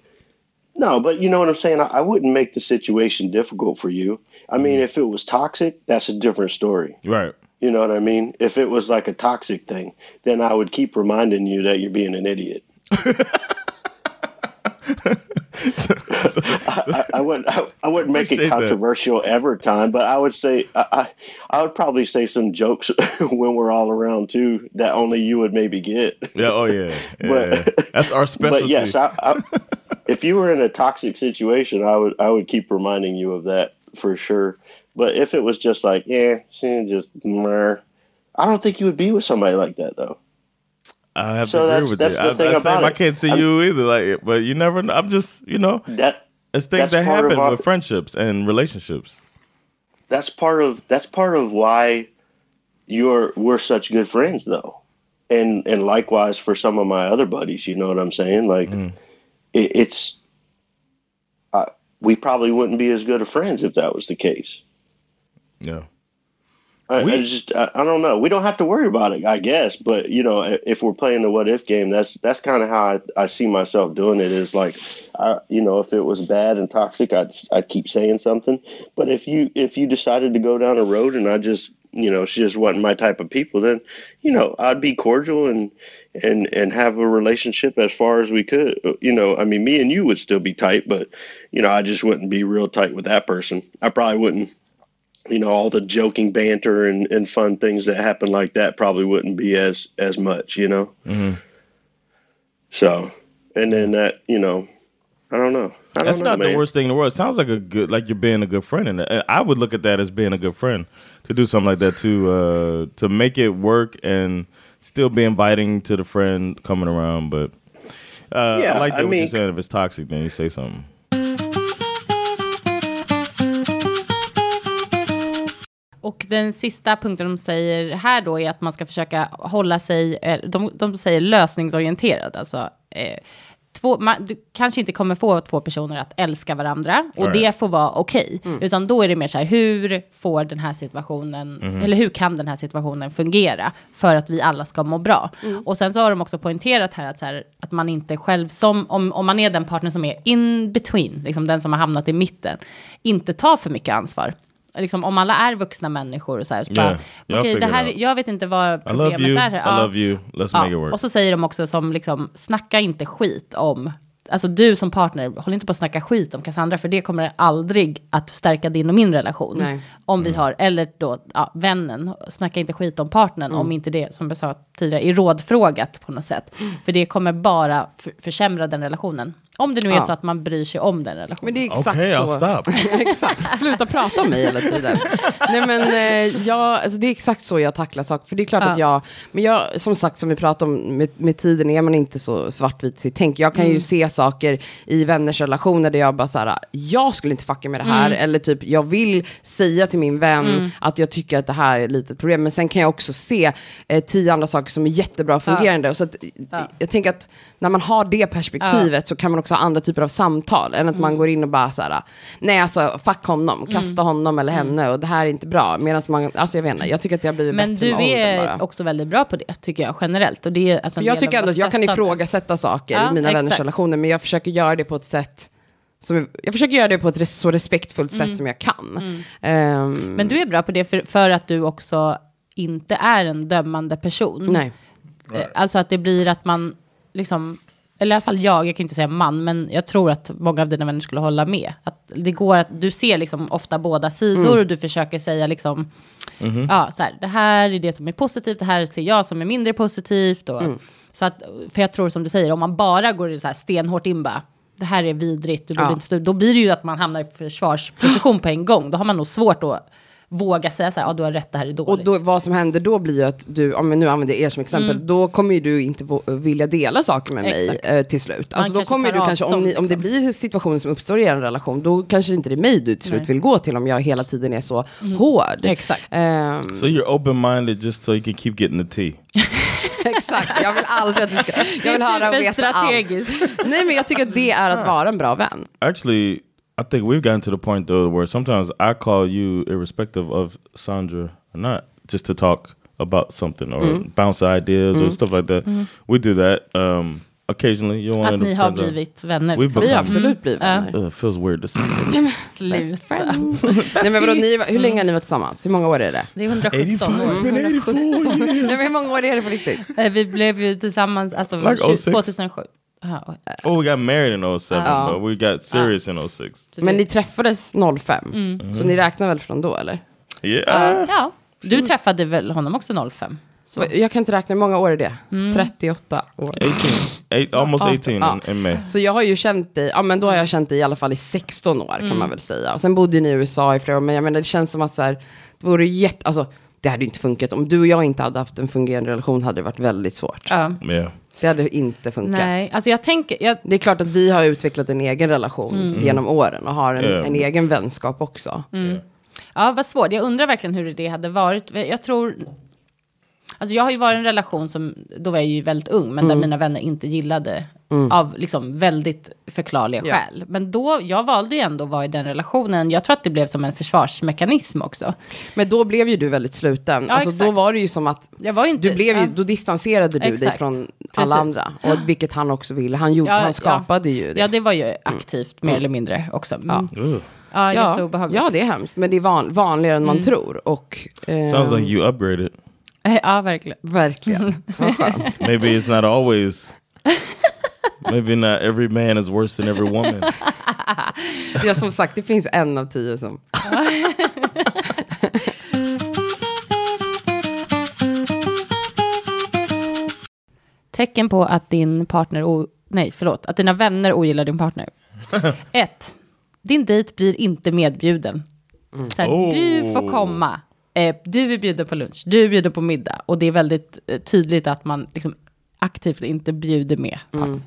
no, but you know what I'm saying. I, I wouldn't make the situation difficult for you. I mean, mm-hmm. if it was toxic, that's a different story. right. You know what I mean? If it was like a toxic thing, then I would keep reminding you that you're being an idiot. I, I wouldn't. I, I wouldn't make it that. controversial every time, but I would say I, I, I would probably say some jokes when we're all around too that only you would maybe get. Yeah. Oh yeah. yeah, But- yeah. That's our specialty. But yes, I, I, if you were in a toxic situation, I would I would keep reminding you of that for sure. But if it was just like, yeah, she just, meh, I don't think you would be with somebody like that though. I have So to agree that's- with that's you. the I, thing I, about same, I can't see I'm- you either. Like, but you never. know. I'm just you know, That it's things that happen our- with friendships and relationships. that's part of that's part of why you're we're such good friends though and and likewise for some of my other buddies you know what i'm saying like it, it's uh, we probably wouldn't be as good of friends if that was the case Yeah. I, We- I just I, I don't know. We don't have to worry about it i guess but you know if we're playing the what if game that's that's kind of how I, I see myself doing it is like I, you know if it was bad and toxic i'd i'd keep saying something. But if you if you decided to go down a road and i just you know she just wasn't my type of people then you know i'd be cordial and and and have a relationship as far as we could. Uh, you know i mean me and you would still be tight but you know i just wouldn't be real tight with that person. I probably wouldn't you know all the joking banter and, and fun things that happen like that probably wouldn't be as as much you know so and then that you know i don't know I don't That's know, not the worst thing in the world. It sounds like a good, like you're being a good friend, and I would look at that as being a good friend to do something like that to uh, to make it work and still be inviting to the friend coming around. But uh, Yeah, I like I what mean- you're saying. If it's toxic, then you say something. Och den sista punkten de säger här då är att man ska försöka hålla sig, eh, de, de säger lösningsorienterad, alltså eh, två, man, du kanske inte kommer få två personer att älska varandra och Right. det får vara okej. Utan då är det mer så här, hur får den här situationen, eller hur kan den här situationen fungera för att vi alla ska må bra? Och sen så har de också poängterat här att, så här, att man inte själv, som, om, om man är den partner som är in between, liksom den som har hamnat i mitten, inte tar för mycket ansvar. Liksom, om alla är vuxna människor och så här, så Yeah, bara, okej, det här, jag vet inte vad I problemet love you, är. I love you, let's make it work. Och så säger de också som liksom, snacka inte skit om, alltså du som partner, håll inte på att snacka skit om Cassandra, för det kommer aldrig att stärka din och min relation. Nej. Om Mm. vi har, eller då, ja, vännen, snacka inte skit om partnern, om inte det, som jag sa tidigare, är rådfrågat på något sätt. För det kommer bara för, försämra den relationen. Om det nu är Ja. så att man bryr sig om den relationen. Men det är exakt Okay, så. stop. exakt, sluta prata om mig hela tiden. Nej men eh, jag, alltså det är exakt så jag tacklar saker. För det är klart Ja. att jag, men jag, som sagt som vi pratade om med, med tiden är man inte så svartvit i sitt tänk. Jag kan ju se saker i vänners relationer där jag bara så här, jag skulle inte fucka med det här. Eller typ, jag vill säga till min vän att jag tycker att det här är ett litet problem. Men sen kan jag också se eh, tio andra saker som är jättebra fungerande. Så att, jag tänker att när man har det perspektivet så kan man också ha andra typer av samtal. Än att man går in och bara så här, nej alltså fuck honom, kasta honom eller henne och det här är inte bra. Medan man, alltså jag vet inte, jag tycker att blivit Men bättre du med åldern är bara. också väldigt bra på det, tycker jag generellt. Och det är, alltså, jag tycker ändå att jag kan ifrågasätta saker Ja, i mina vänners relationer, men jag försöker göra det på ett sätt som, är- jag försöker göra det på ett så respektfullt sätt som jag kan. Ehm, Men du är bra på det för, för att du också inte är en dömande person. nej. Eh, Alltså att det blir att man, liksom, eller i alla fall jag, jag kan inte säga man, men jag tror att många av dina vänner skulle hålla med. Att det går att, du ser liksom ofta båda sidor Mm. och du försöker säga liksom, Mhm. ja, så här, det här är det som är positivt, det här ser jag som är mindre positivt. Och, Mm. så att, för jag tror som du säger, om man bara går så här stenhårt in bara, det här är vidrigt, du Ja. inte stå, då blir det ju att man hamnar i försvarsposition på en gång. Då har man nog svårt att våga säga så här, ja du har rätt, det här är dåligt. Och då, vad som händer då blir ju att du, om jag nu använder er som exempel, då kommer ju du inte vilja dela saker med mig Mm. Exakt. eh, till slut. Alltså då kommer du kanske, om, ni, om det liksom. blir situationer som uppstår i er relation, då kanske inte det är mig du till slut Nej. vill gå till om jag hela tiden är så hård. Exakt. Ehm, So you're open-minded just so you can keep getting the tea. exakt, jag vill aldrig att du ska, jag vill höra och veta allt. strategiskt. Nej men jag tycker att det är att vara en bra vän. Actually, I think we've gotten to the point though where sometimes I call you irrespective of Sandra or not, just to talk about something or Mm. bounce ideas or stuff like that. We do that um, occasionally. One Att ni har blivit vänner. We've Liksom. Vi become- har absolut blivit Ja. vänner. It feels weird to say. Sluta. Nej men vadå, ni, hur länge har ni varit tillsammans? Hur många år är det? Det är 117 år. been 84 years. Nej men hur många år är det på riktigt? Eh, Vi blev ju tillsammans alltså, Like 20, 06? 2007. Och- Oh, we got married in 07, Ja. but we got serious in 06. så Men ni träffades 05, så ni räknar väl från då eller? Yeah. Ja, du träffade väl honom också 05? Så. Jag kan inte räkna, hur många år är det? 38 år. 18. Eight, almost 18 Ja. in, May. Så jag har ju känt dig, ja men då har jag känt dig i alla fall i 16 år kan man väl säga. Och sen bodde ni i USA i flera år, men jag menar det känns som att så här, det vore jätte, alltså det hade ju inte funkat. Om du och jag inte hade haft en fungerande relation hade det varit väldigt svårt. Ja. Yeah. Det hade inte funkat. Nej, alltså jag tänker, jag, Det är klart att vi har utvecklat en egen relation genom åren och har en, Ja. en egen vänskap också. ja vad svårt. Jag undrar verkligen hur det hade varit. Jag tror, alltså jag har ju varit i en relation som, då var jag ju väldigt ung, men där mina vänner inte gillade av liksom väldigt förklarliga Ja. skäl. Men då, jag valde ju ändå att vara i den relationen. Jag tror att det blev som en försvarsmekanism också. Men då blev ju du väldigt sluten. Ja, alltså, då var det ju som att Jag var ju inte, du blev ju, ja. då distanserade du dig Exakt. från alla Precis. andra. Och vilket han också ville. Han, gjorde, Ja, han ja. skapade ju det. Ja, det var ju aktivt, mer eller mindre också. Mm. Ja. Ugh. Ja, Ja, jätteobehagligt. ja, det är hemskt. Men det är van, vanligare än man tror. Och, eh, Sounds like you upgraded. Ja, verkligen. Verkligen. Vad skönt. Maybe it's not always. Maybe not every man is worse than every woman. Ja, som sagt, det finns en av tio som... Tecken på att din partner, o- nej förlåt, att dina vänner ogillar din partner. Ett, din dejt blir inte medbjuden. Så här, Oh. Du får komma, eh, du är bjuden på lunch, du är bjuden på middag. Och det är väldigt eh, tydligt att man liksom aktivt inte bjuder med partnern.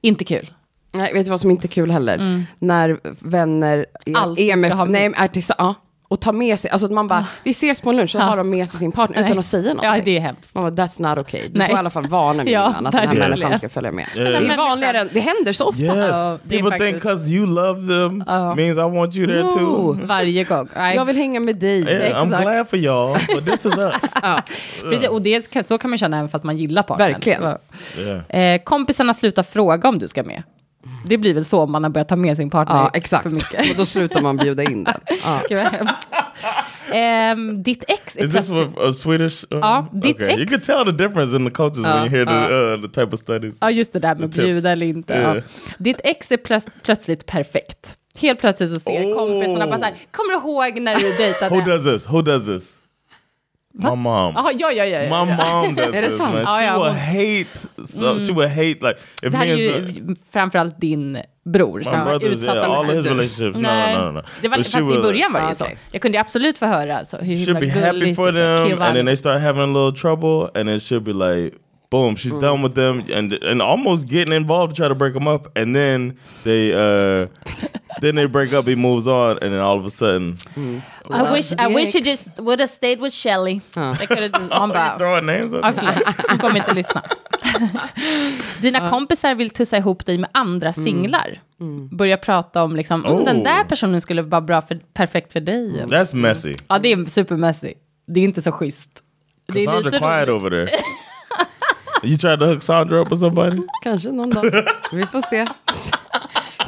Inte kul. Nej, vet du vad som inte är kul heller? När vänner är, Alltid med, ska ha med. nej, är till, ja, och ta med sig, alltså att man bara, vi ses på en lunch, så har de med sig sin partner utan att säga någonting. Ja, det är hemskt. Man bara, that's not okay. Du Nej. får i alla fall varna mig Ja, innan att den här människan ska följa med. Yeah. Det är vanligare, än- det händer så ofta. Yes. är People think faktiskt- because you love them means I want you there No. too. Varje gång. Nej. Jag vill hänga med dig. Yeah, I'm glad for y'all, but this is us. Precis, och det, så kan man känna även fast man gillar partnern. Verkligen. Ja. Yeah. Eh, kompisarna slutar fråga om du ska med. Det blir väl så om man har börjat ta med sin partner Ja, exakt. för mycket. Och då slutar man bjuda in den. Ja. Ehm, ditt ex är Is this plötsligt... what, a Swedish? um, Ja, ditt okay. You ex- can tell the difference in the cultures when you hear the, uh, the type of studies. Ja, just det där med bjuda eller inte. Yeah. Ja. Ditt ex är plöts- plötsligt perfekt. Helt plötsligt så ser Oh. kompisarna bara så här, kommer du ihåg när du dejtade? Who does this? Who does this? My mom. Jaha, ja, ja, ja. My mom does Är det this, sant? man. She will hon- hate. So, She will hate like if Det här är ju framförallt din bror my som brothers, utsatt yeah, all his relationships. Nej, no, no, no. Det var, But fast i början var det Ah, ju så. okej. Jag kunde absolut få höra så, hur she'll himla be happy gulligt for så them, and then they start having a little trouble, and then she'll be like, boom, she's done with them, and and almost getting involved to try to break them up, and then they uh, then they break up, he moves on, and then all of a sudden, I wish, I wish ex. just would have stayed with Shelly. I could have just, man oh, you bara, throwing names up. Ja, förlåt. Hon kommer inte lyssna. Dina kompisar vill tussa ihop dig med andra singlar. Börja prata om liksom, mm, den Oh. där personen skulle vara bra för, perfekt för dig. That's messy. Ja, det är supermessy. Det är inte så schysst. Det är Cassandra lite quiet roligt. over there. you tried to hook Sandra up with somebody? Kanske någon dag. Vi får se.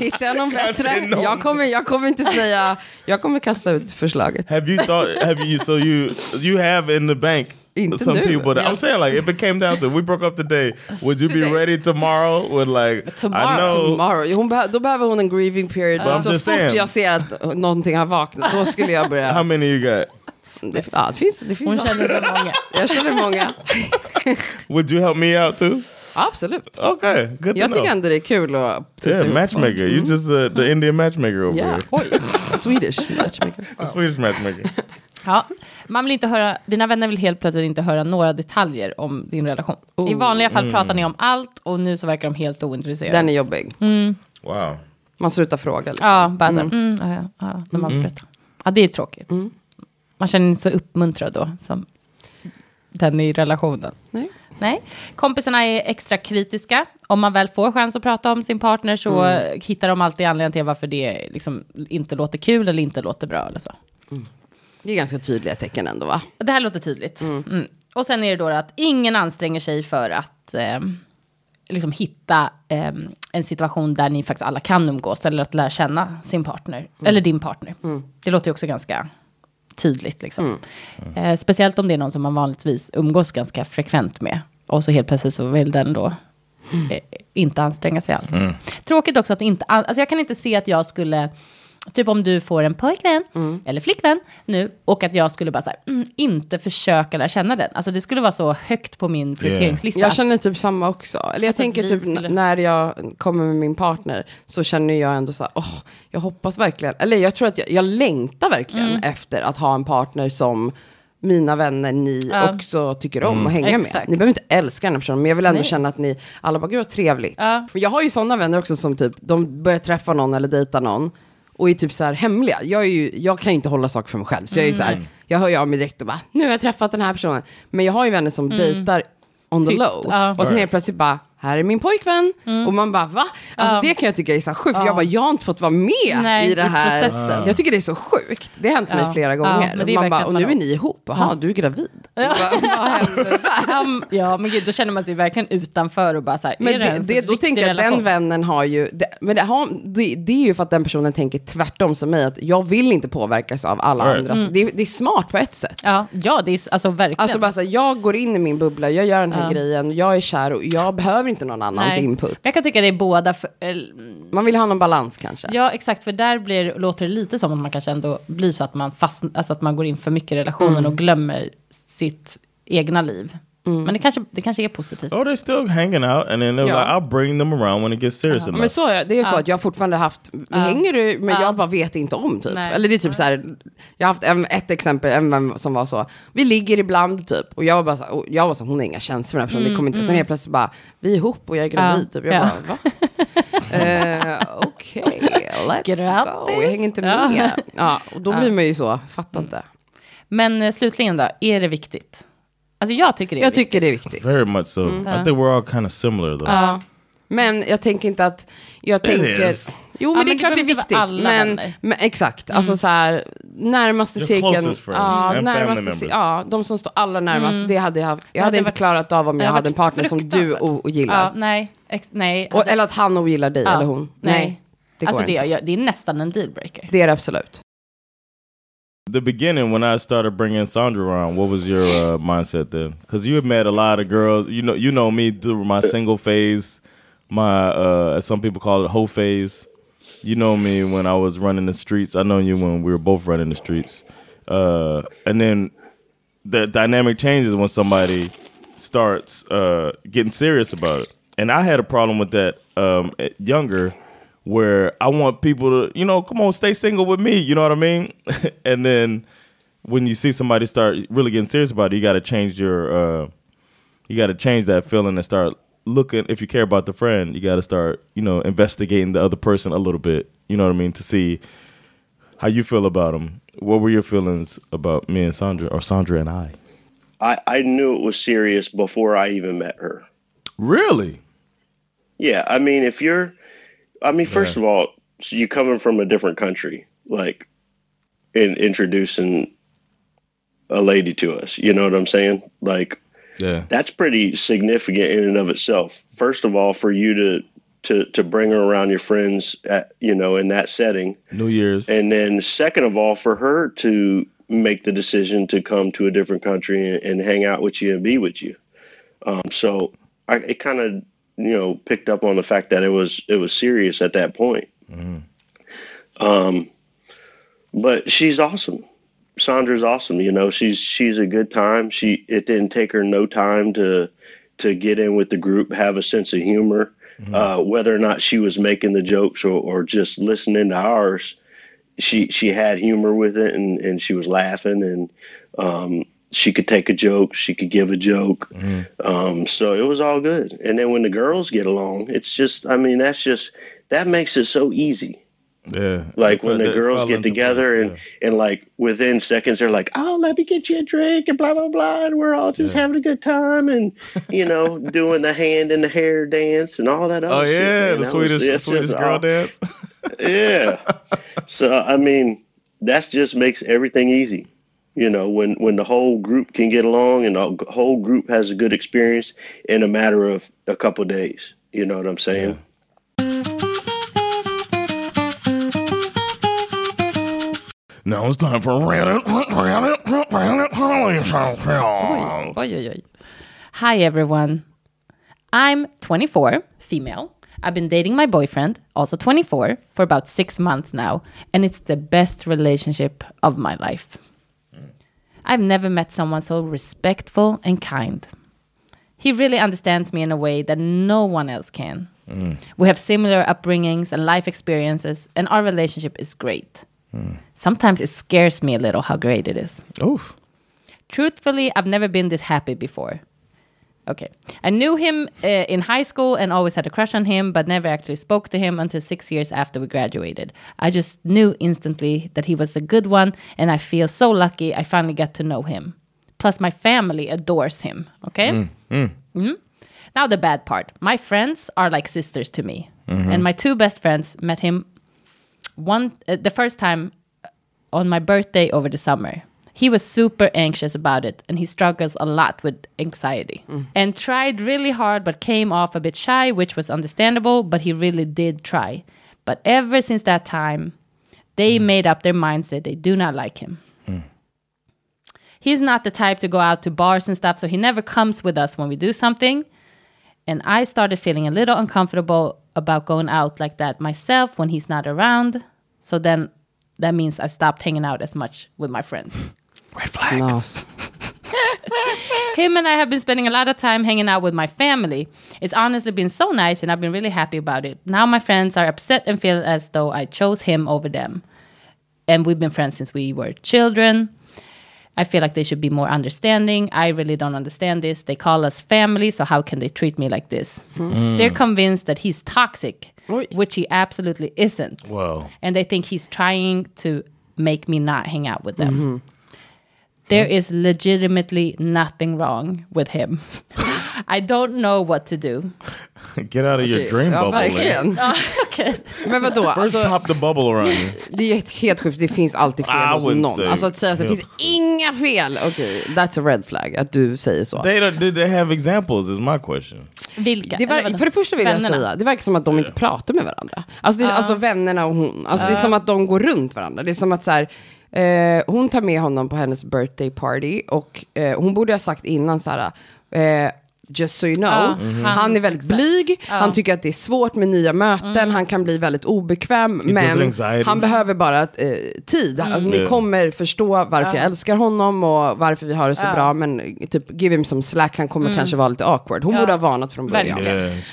Hittar jag någon bättre? någon. Jag kommer, jag kommer inte säga, jag kommer kasta ut förslaget. Have you thought? Have you? So you you have in the bank Inte some nu. people that I'm saying like if it came down to we broke up today, would you Today. be ready tomorrow? With like Tomorrow. I know. Tomorrow. Hon behö- då behöver hon en grieving period. I'm så fort saying. jag ser att någonting har vaknat, då skulle jag How börja. many you got? Det, ja, det finns, det finns Hon känner så många. Jag känner många. Would you help me out too? Absolut. Okay, good to Jag tycker know. ändå det är kul att Yeah, matchmaker. You just the, the Indian matchmaker over Ja, here. oj. Swedish matchmaker. The Swedish matchmaker. Ja, man vill inte höra, dina vänner vill helt plötsligt inte höra några detaljer om din relation. I vanliga fall pratar ni om allt och nu så verkar de helt ointresserade. Den är jobbig. Wow. Man slutar fråga. Liksom. Ja, bara så här, mm, ja, ja, ja, de har berättat. Ja, det är tråkigt. Man känner sig inte så uppmuntrad då, som den i relationen. Nej. Nej. Kompisarna är extra kritiska. Om man väl får chans att prata om sin partner så eh, hittar de alltid anledning till varför det liksom inte låter kul eller inte låter bra. Eller så. Det är ganska tydliga tecken ändå va? Det här låter tydligt. Mm. Och sen är det då att ingen anstränger sig för att eh, liksom hitta eh, en situation där ni faktiskt alla kan umgås. Eller att lära känna sin partner. Eller din partner. Det låter ju också ganska tydligt. Liksom. Eh, speciellt om det är någon som man vanligtvis umgås ganska frekvent med. Och så helt plötsligt så vill den då eh, inte anstränga sig alls. Tråkigt också att inte, alltså jag kan inte se att jag skulle, typ om du får en pojkvän eller flickvän nu och att jag skulle bara så här, mm, inte försöka lära känna den. Alltså det skulle vara så högt på min prioriteringslista. Jag att- känner typ samma också. Eller jag Alltså, tänker typ skulle- när jag kommer med min partner så känner jag ändå så här, åh, jag hoppas verkligen, eller jag tror att jag, jag längtar verkligen Mm. efter att ha en partner som mina vänner, ni Ja. också tycker om att hänga med. Exakt. Ni behöver inte älska den här personen, men jag vill ändå Nej. känna att ni, alla bara, gud vad trevligt. Ja. För jag har ju sådana vänner också som typ, de börjar träffa någon eller dejta någon och är typ så här hemliga. Jag, är ju, jag kan ju inte hålla saker för mig själv, så jag är ju så här, jag hör ju av mig direkt och bara, nu har jag träffat den här personen. Men jag har ju vänner som dejtar on the Tyst, low. ja. Och sen helt plötsligt bara, här är min pojkvän. Och man bara, va? Alltså Ja. det kan jag tycka är så sjukt, för jag bara, jag har inte fått vara med Nej, i det i här. processen. Jag tycker det är så sjukt. Det har hänt Ja. mig flera Ja, gånger. men det är man bara, och nu är ni ihop, jaha, du är gravid. Ja. Där? Ja, ja, men gud, då känner man sig verkligen utanför och bara så här, är Men det, det, det, en då tänker jag att den vännen har ju, det, men det, har, det, det är ju för att den personen tänker tvärtom som mig, att jag vill inte påverkas av alla Right. andra. Mm. Det, det är smart på ett sätt. Ja, ja, det är alltså verkligen. Alltså bara så här, jag går in i min bubbla, jag gör den här Ja. grejen, jag är kär och jag behöver inte någon annans Nej. input. Jag kan tycka det är båda. För, eller, Man vill ha någon balans kanske. ja, exakt. För där blir, låter det lite som att man kanske ändå blir så att man, fast, alltså att man går in för mycket i relationen Mm. och glömmer sitt egna liv. Men det kanske, det kanske är positivt. Oh, they're still hanging out, and then they're Yeah. like, I'll bring them around when it gets serious enough. Men så är det, är så att jag har fortfarande haft, vi hänger ju, men Ja. jag bara vet inte om typ. Nej. Eller det är typ så här, jag har haft en, ett exempel, en vän som var så, vi ligger ibland typ, och jag var bara så, och jag var så hon har inga känslor för den här personen, det kommer inte, sen helt plötsligt bara, vi är ihop och jag är gravid, Ja. typ. Jag Ja. bara, va? Eh, Okej, Let's Grattis. go. Jag hänger inte Ja. med. Ja, och då blir man ju så, fattar inte. Men eh, slutligen då, är det viktigt? Alltså jag tycker det är Jag viktigt. tycker det är viktigt. Very much so. Mm. I think we're all kind of similar though. Ja. Men jag tänker inte att, jag tänker... is. Jo, Ja, men det är det klart det är behöver inte viktigt. vara alla Men, vänner. men exakt, alltså så här, närmaste Your cirkeln. closest friends Ja, and family närmaste, members. ci- ja, de som står allra närmast. Det hade jag, jag hade hade inte varit- klarat av om det jag hade hade en varit partner som du fruktansvärt. o- ogillar. Ja, nej, ex, nej. Och, eller att han ogillar dig Ja, eller hon. Nej, det går alltså det, inte. är- det är nästan en dealbreaker. Det är det absolut. The beginning when I started bringing Sandra around, what was your uh, mindset then? Because you had met a lot of girls. You know, you know me through my single phase, my uh, as some people call it, hoe phase. You know me when I was running the streets. I know you when we were both running the streets. Uh, and then the dynamic changes when somebody starts uh, getting serious about it. And I had a problem with that um, younger, where I want people to, you know, come on, stay single with me. You know what I mean? and then when you see somebody start really getting serious about it, you got to change your, uh, you got to change that feeling and start looking. If you care about the friend, you got to start, you know, investigating the other person a little bit. You know what I mean? To see how you feel about them. What were your feelings about me and Sandra, or Sandra and I? I, I knew it was serious before I even met her. Really? Yeah, I mean, if you're, I mean, first of all, so you coming from a different country, like, in introducing a lady to us, you know what I'm saying? Like, Yeah. that's pretty significant in and of itself. First of all, for you to to to bring her around your friends, at, you know, in that setting, New Year's. and then second of all, for her to make the decision to come to a different country and, and hang out with you and be with you. Um, so I, it kind of you know picked up on the fact that it was it was serious at that point. Um, but she's awesome. Sandra's awesome. You know, she's she's a good time. She it didn't take her no time to to get in with the group, have a sense of humor. Uh, whether or not she was making the jokes or, or just listening to ours, she she had humor with it and, and she was laughing and um, she could take a joke, she could give a joke. Um, so it was all good. And then when the girls get along, it's just I mean that's just that makes it so easy. Yeah. Like when the girls get together place, and and like within seconds they're like, oh, let me get you a drink and blah blah blah, and we're all just having a good time and you know doing the hand and the hair dance and all that. Other Oh shit, yeah, man. the Swedish, was- the just girl all- dance. yeah. So I mean, that just makes everything easy. You know, when when the whole group can get along and the whole group has a good experience in a matter of a couple days. You know what I'm saying? Now it's time for Reddit. Reddit. Reddit. Oj, oj, oj. Hi, everyone. I'm 24, female. I've been dating my boyfriend, also 24, for about six months now, and it's the best relationship of my life. I've never met someone so respectful and kind. He really understands me in a way that no one else can. Mm. We have similar upbringings and life experiences, and our relationship is great. Mm. Sometimes it scares me a little how great it is. Oof. Truthfully, I've never been this happy before. Okay. I knew him uh, in high school and always had a crush on him, but never actually spoke to him until six years after we graduated. I just knew instantly that he was a good one, and I feel so lucky I finally got to know him. Plus, my family adores him. Okay. Mhm. Now, the bad part my friends are like sisters to me. And my two best friends met him one uh, the first time on my birthday over the summer. He was super anxious about it and he struggles a lot with anxiety mm. and tried really hard but came off a bit shy, which was understandable, but he really did try. But ever since that time, they mm. made up their minds that they do not like him. Mm. He's not the type to go out to bars and stuff, so he never comes with us when we do something. And I started feeling a little uncomfortable about going out like that myself when he's not around. So then that means I stopped hanging out as much with my friends. Knas. Him and I have been spending a lot of time hanging out with my family. It's honestly been so nice and I've been really happy about it. Now my friends are upset and feel as though I chose him over them. And we've been friends since we were children. I feel like they should be more understanding. I really don't understand this. They call us family, so how can they treat me like this? They're convinced that he's toxic which he absolutely isn't. Whoa. And they think he's trying to make me not hang out with them. Mm-hmm. There is legitimately nothing wrong with him. I don't know what to do. Get out of your dream ja, bubble. verkligen. okay. Men vadå? First Alltså, pop the bubble around you. det är ett helt sjukt, det finns alltid fel hos wouldn't någon. say- Alltså att säga att det finns inga fel. Okej, that's a red flag, att du säger så. They don't, they have examples? Is my question. Vilka? Det Eller vadå? för det första vill Vännerna. jag säga, det verkar som att de inte pratar med varandra. Alltså, det, alltså vännerna och hon. Alltså, Det är som att de går runt varandra. Det är som att så här, eh, hon tar med honom på hennes birthday party och eh, hon borde ha sagt innan så här, eh, Just so you know, Ja, han, han- är väldigt blyg, han tycker att det är svårt med nya möten, han kan bli väldigt obekväm, does men han behöver bara eh, tid. Alltså, ni Yeah. kommer förstå varför jag älskar honom och varför vi har det så bra, men typ give him some slack, han kommer kanske vara lite awkward. Hon borde ha varnat från början.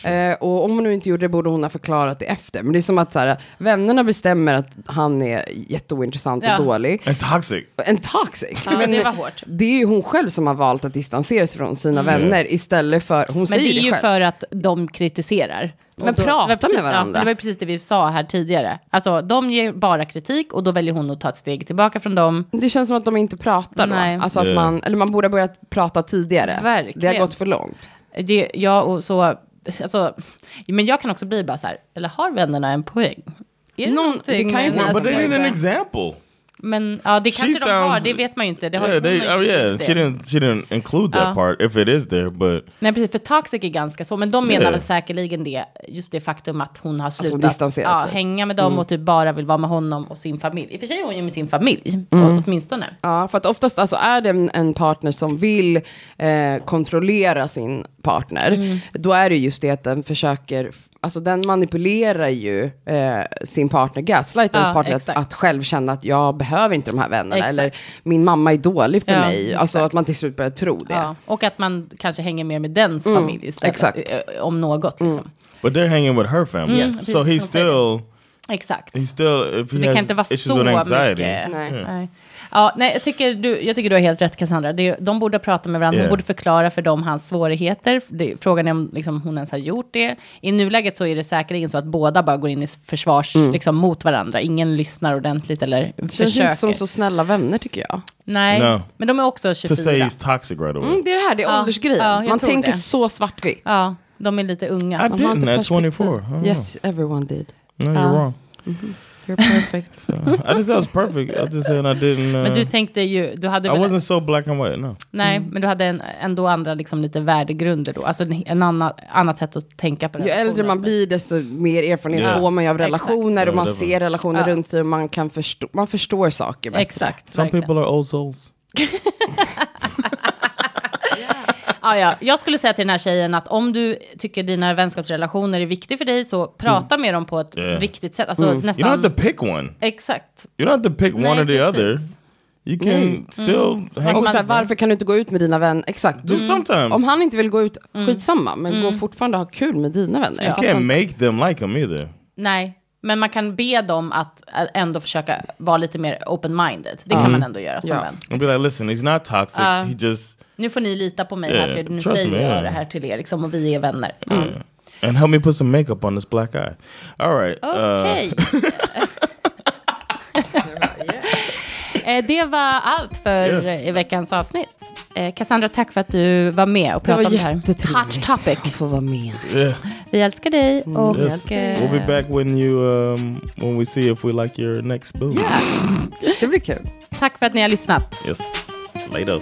Eh, och om hon nu inte gjorde det borde hon ha förklarat det efter. Men det är som att så här, vännerna bestämmer att han är jätteointressant Ja. och dålig. and toxic. En toxic. Ja, det var hårt. det är ju hon själv som har valt att distansera sig från sina vänner istället för, hon Men säger det är ju själv. för att de kritiserar. Men då- prata precis, med varandra. Ja, det var precis det vi sa här tidigare. Alltså, de ger bara kritik och då väljer hon att ta ett steg tillbaka från dem. Det känns som att de inte pratar Nej. då. Alltså att man, eller man borde ha börjat prata tidigare. Verkligen. Det har gått för långt. Det, ja, och så... Alltså, men jag kan också bli bara så här, eller har vännerna en poäng? Är det Någon- någonting det kan ju finnas- But they need an example. Men ja, det She kanske de har, det vet man ju inte. Det har Yeah, hon they, oh yeah, she didn't. She didn't include that Ja. part if it is there, but Nej, precis, för toxic är ganska så. Men de menar Yeah. säkerligen det, just det faktum att hon har slutat distanserat ja, sig. hänga med dem och typ bara vill vara med honom och sin familj. I och för sig är hon ju med sin familj, Mm. åtminstone. Ja, för att oftast alltså, är det en, en partner som vill eh, kontrollera sin partner, Mm. då är det just det att den försöker, alltså den manipulerar ju eh, sin partner, gaslightar Ja, partner, att, att själv känna att jag behöver inte de här vännerna, Exakt. eller min mamma är dålig för Ja, mig. Alltså exakt. att man till slut börjar tro det. Ja, och att man kanske hänger mer med dens familj istället. exakt. eh, Om något. Liksom. but they're hanging with her family. Yes. So he's still Exakt. he's still if Så he det has kan inte vara så mycket. Nej. Nej. Ja, nej, jag, tycker du, jag tycker du har helt rätt Cassandra. Det, de borde prata med varandra. Yeah. Hon borde förklara för dem hans svårigheter. Det, frågan är om liksom, hon ens har gjort det. I nuläget så är det säkerligen så att båda bara går in i försvars liksom, mot varandra. Ingen lyssnar ordentligt eller Det känns försöker. inte som så snälla vänner tycker jag. Nej, No. men de är också To 24. say he's toxic right away. Mm, det är det här, det är Ja, åldersgrejen. ja, man tänker det. så svartvitt. Ja, de är lite unga. I Man har inte didn't at 24. perspektiv. I don't know. Yes, everyone did. No, you're wrong. You're perfect. I just said I was perfect. I just saying I didn't. Uh, Men du tänkte ju, du hade I väl... wasn't so black and white. No. Nej, men du hade en, ändå andra liksom, lite värdegrunder då. Alltså en, en annan, annat sätt att tänka på Ju äldre man blir, desto mer erfarenhet Ja. får man ju av Exakt. relationer och man ser relationer Ja. runt sig och man, kan förstå, man förstår saker bättre. Exakt. Some verkligen. people are old souls. Ja, ja. Jag skulle säga till den här tjejen att om du tycker dina vänskapsrelationer är viktiga för dig så prata med dem på ett Yeah. riktigt sätt. Alltså You don't nästan... have to pick one. Exakt. You don't have to pick Nej, one or the other. precis. You can still hang Och with så här, varför kan du inte gå ut med dina vänner? Exakt. Do sometimes. Om han inte vill gå ut, Mm. skitsamma. Men gå fortfarande ha kul med dina vänner. You can't make them like him either. Nej, men man kan be dem att ändå försöka vara lite mer open-minded. Det kan man ändå göra som Ja. vän. And be like, listen, he's not toxic. Ja. he just Nu får ni lita på mig Yeah, här, för nu trust säger me, jag yeah. det här till er, liksom, och vi är vänner. and help me put some makeup on this black eye. All right. uh, Okej. Eh, Det var allt för Yes. eh, veckans avsnitt. Eh, Cassandra, tack för att du var med och pratade om det här. Hot topic. att få vara med. yeah. Vi älskar dig och Yes. eh, We'll be back when you um when we see if we like your next boo. Det blir kul. tack för att ni har lyssnat. Yes. Later.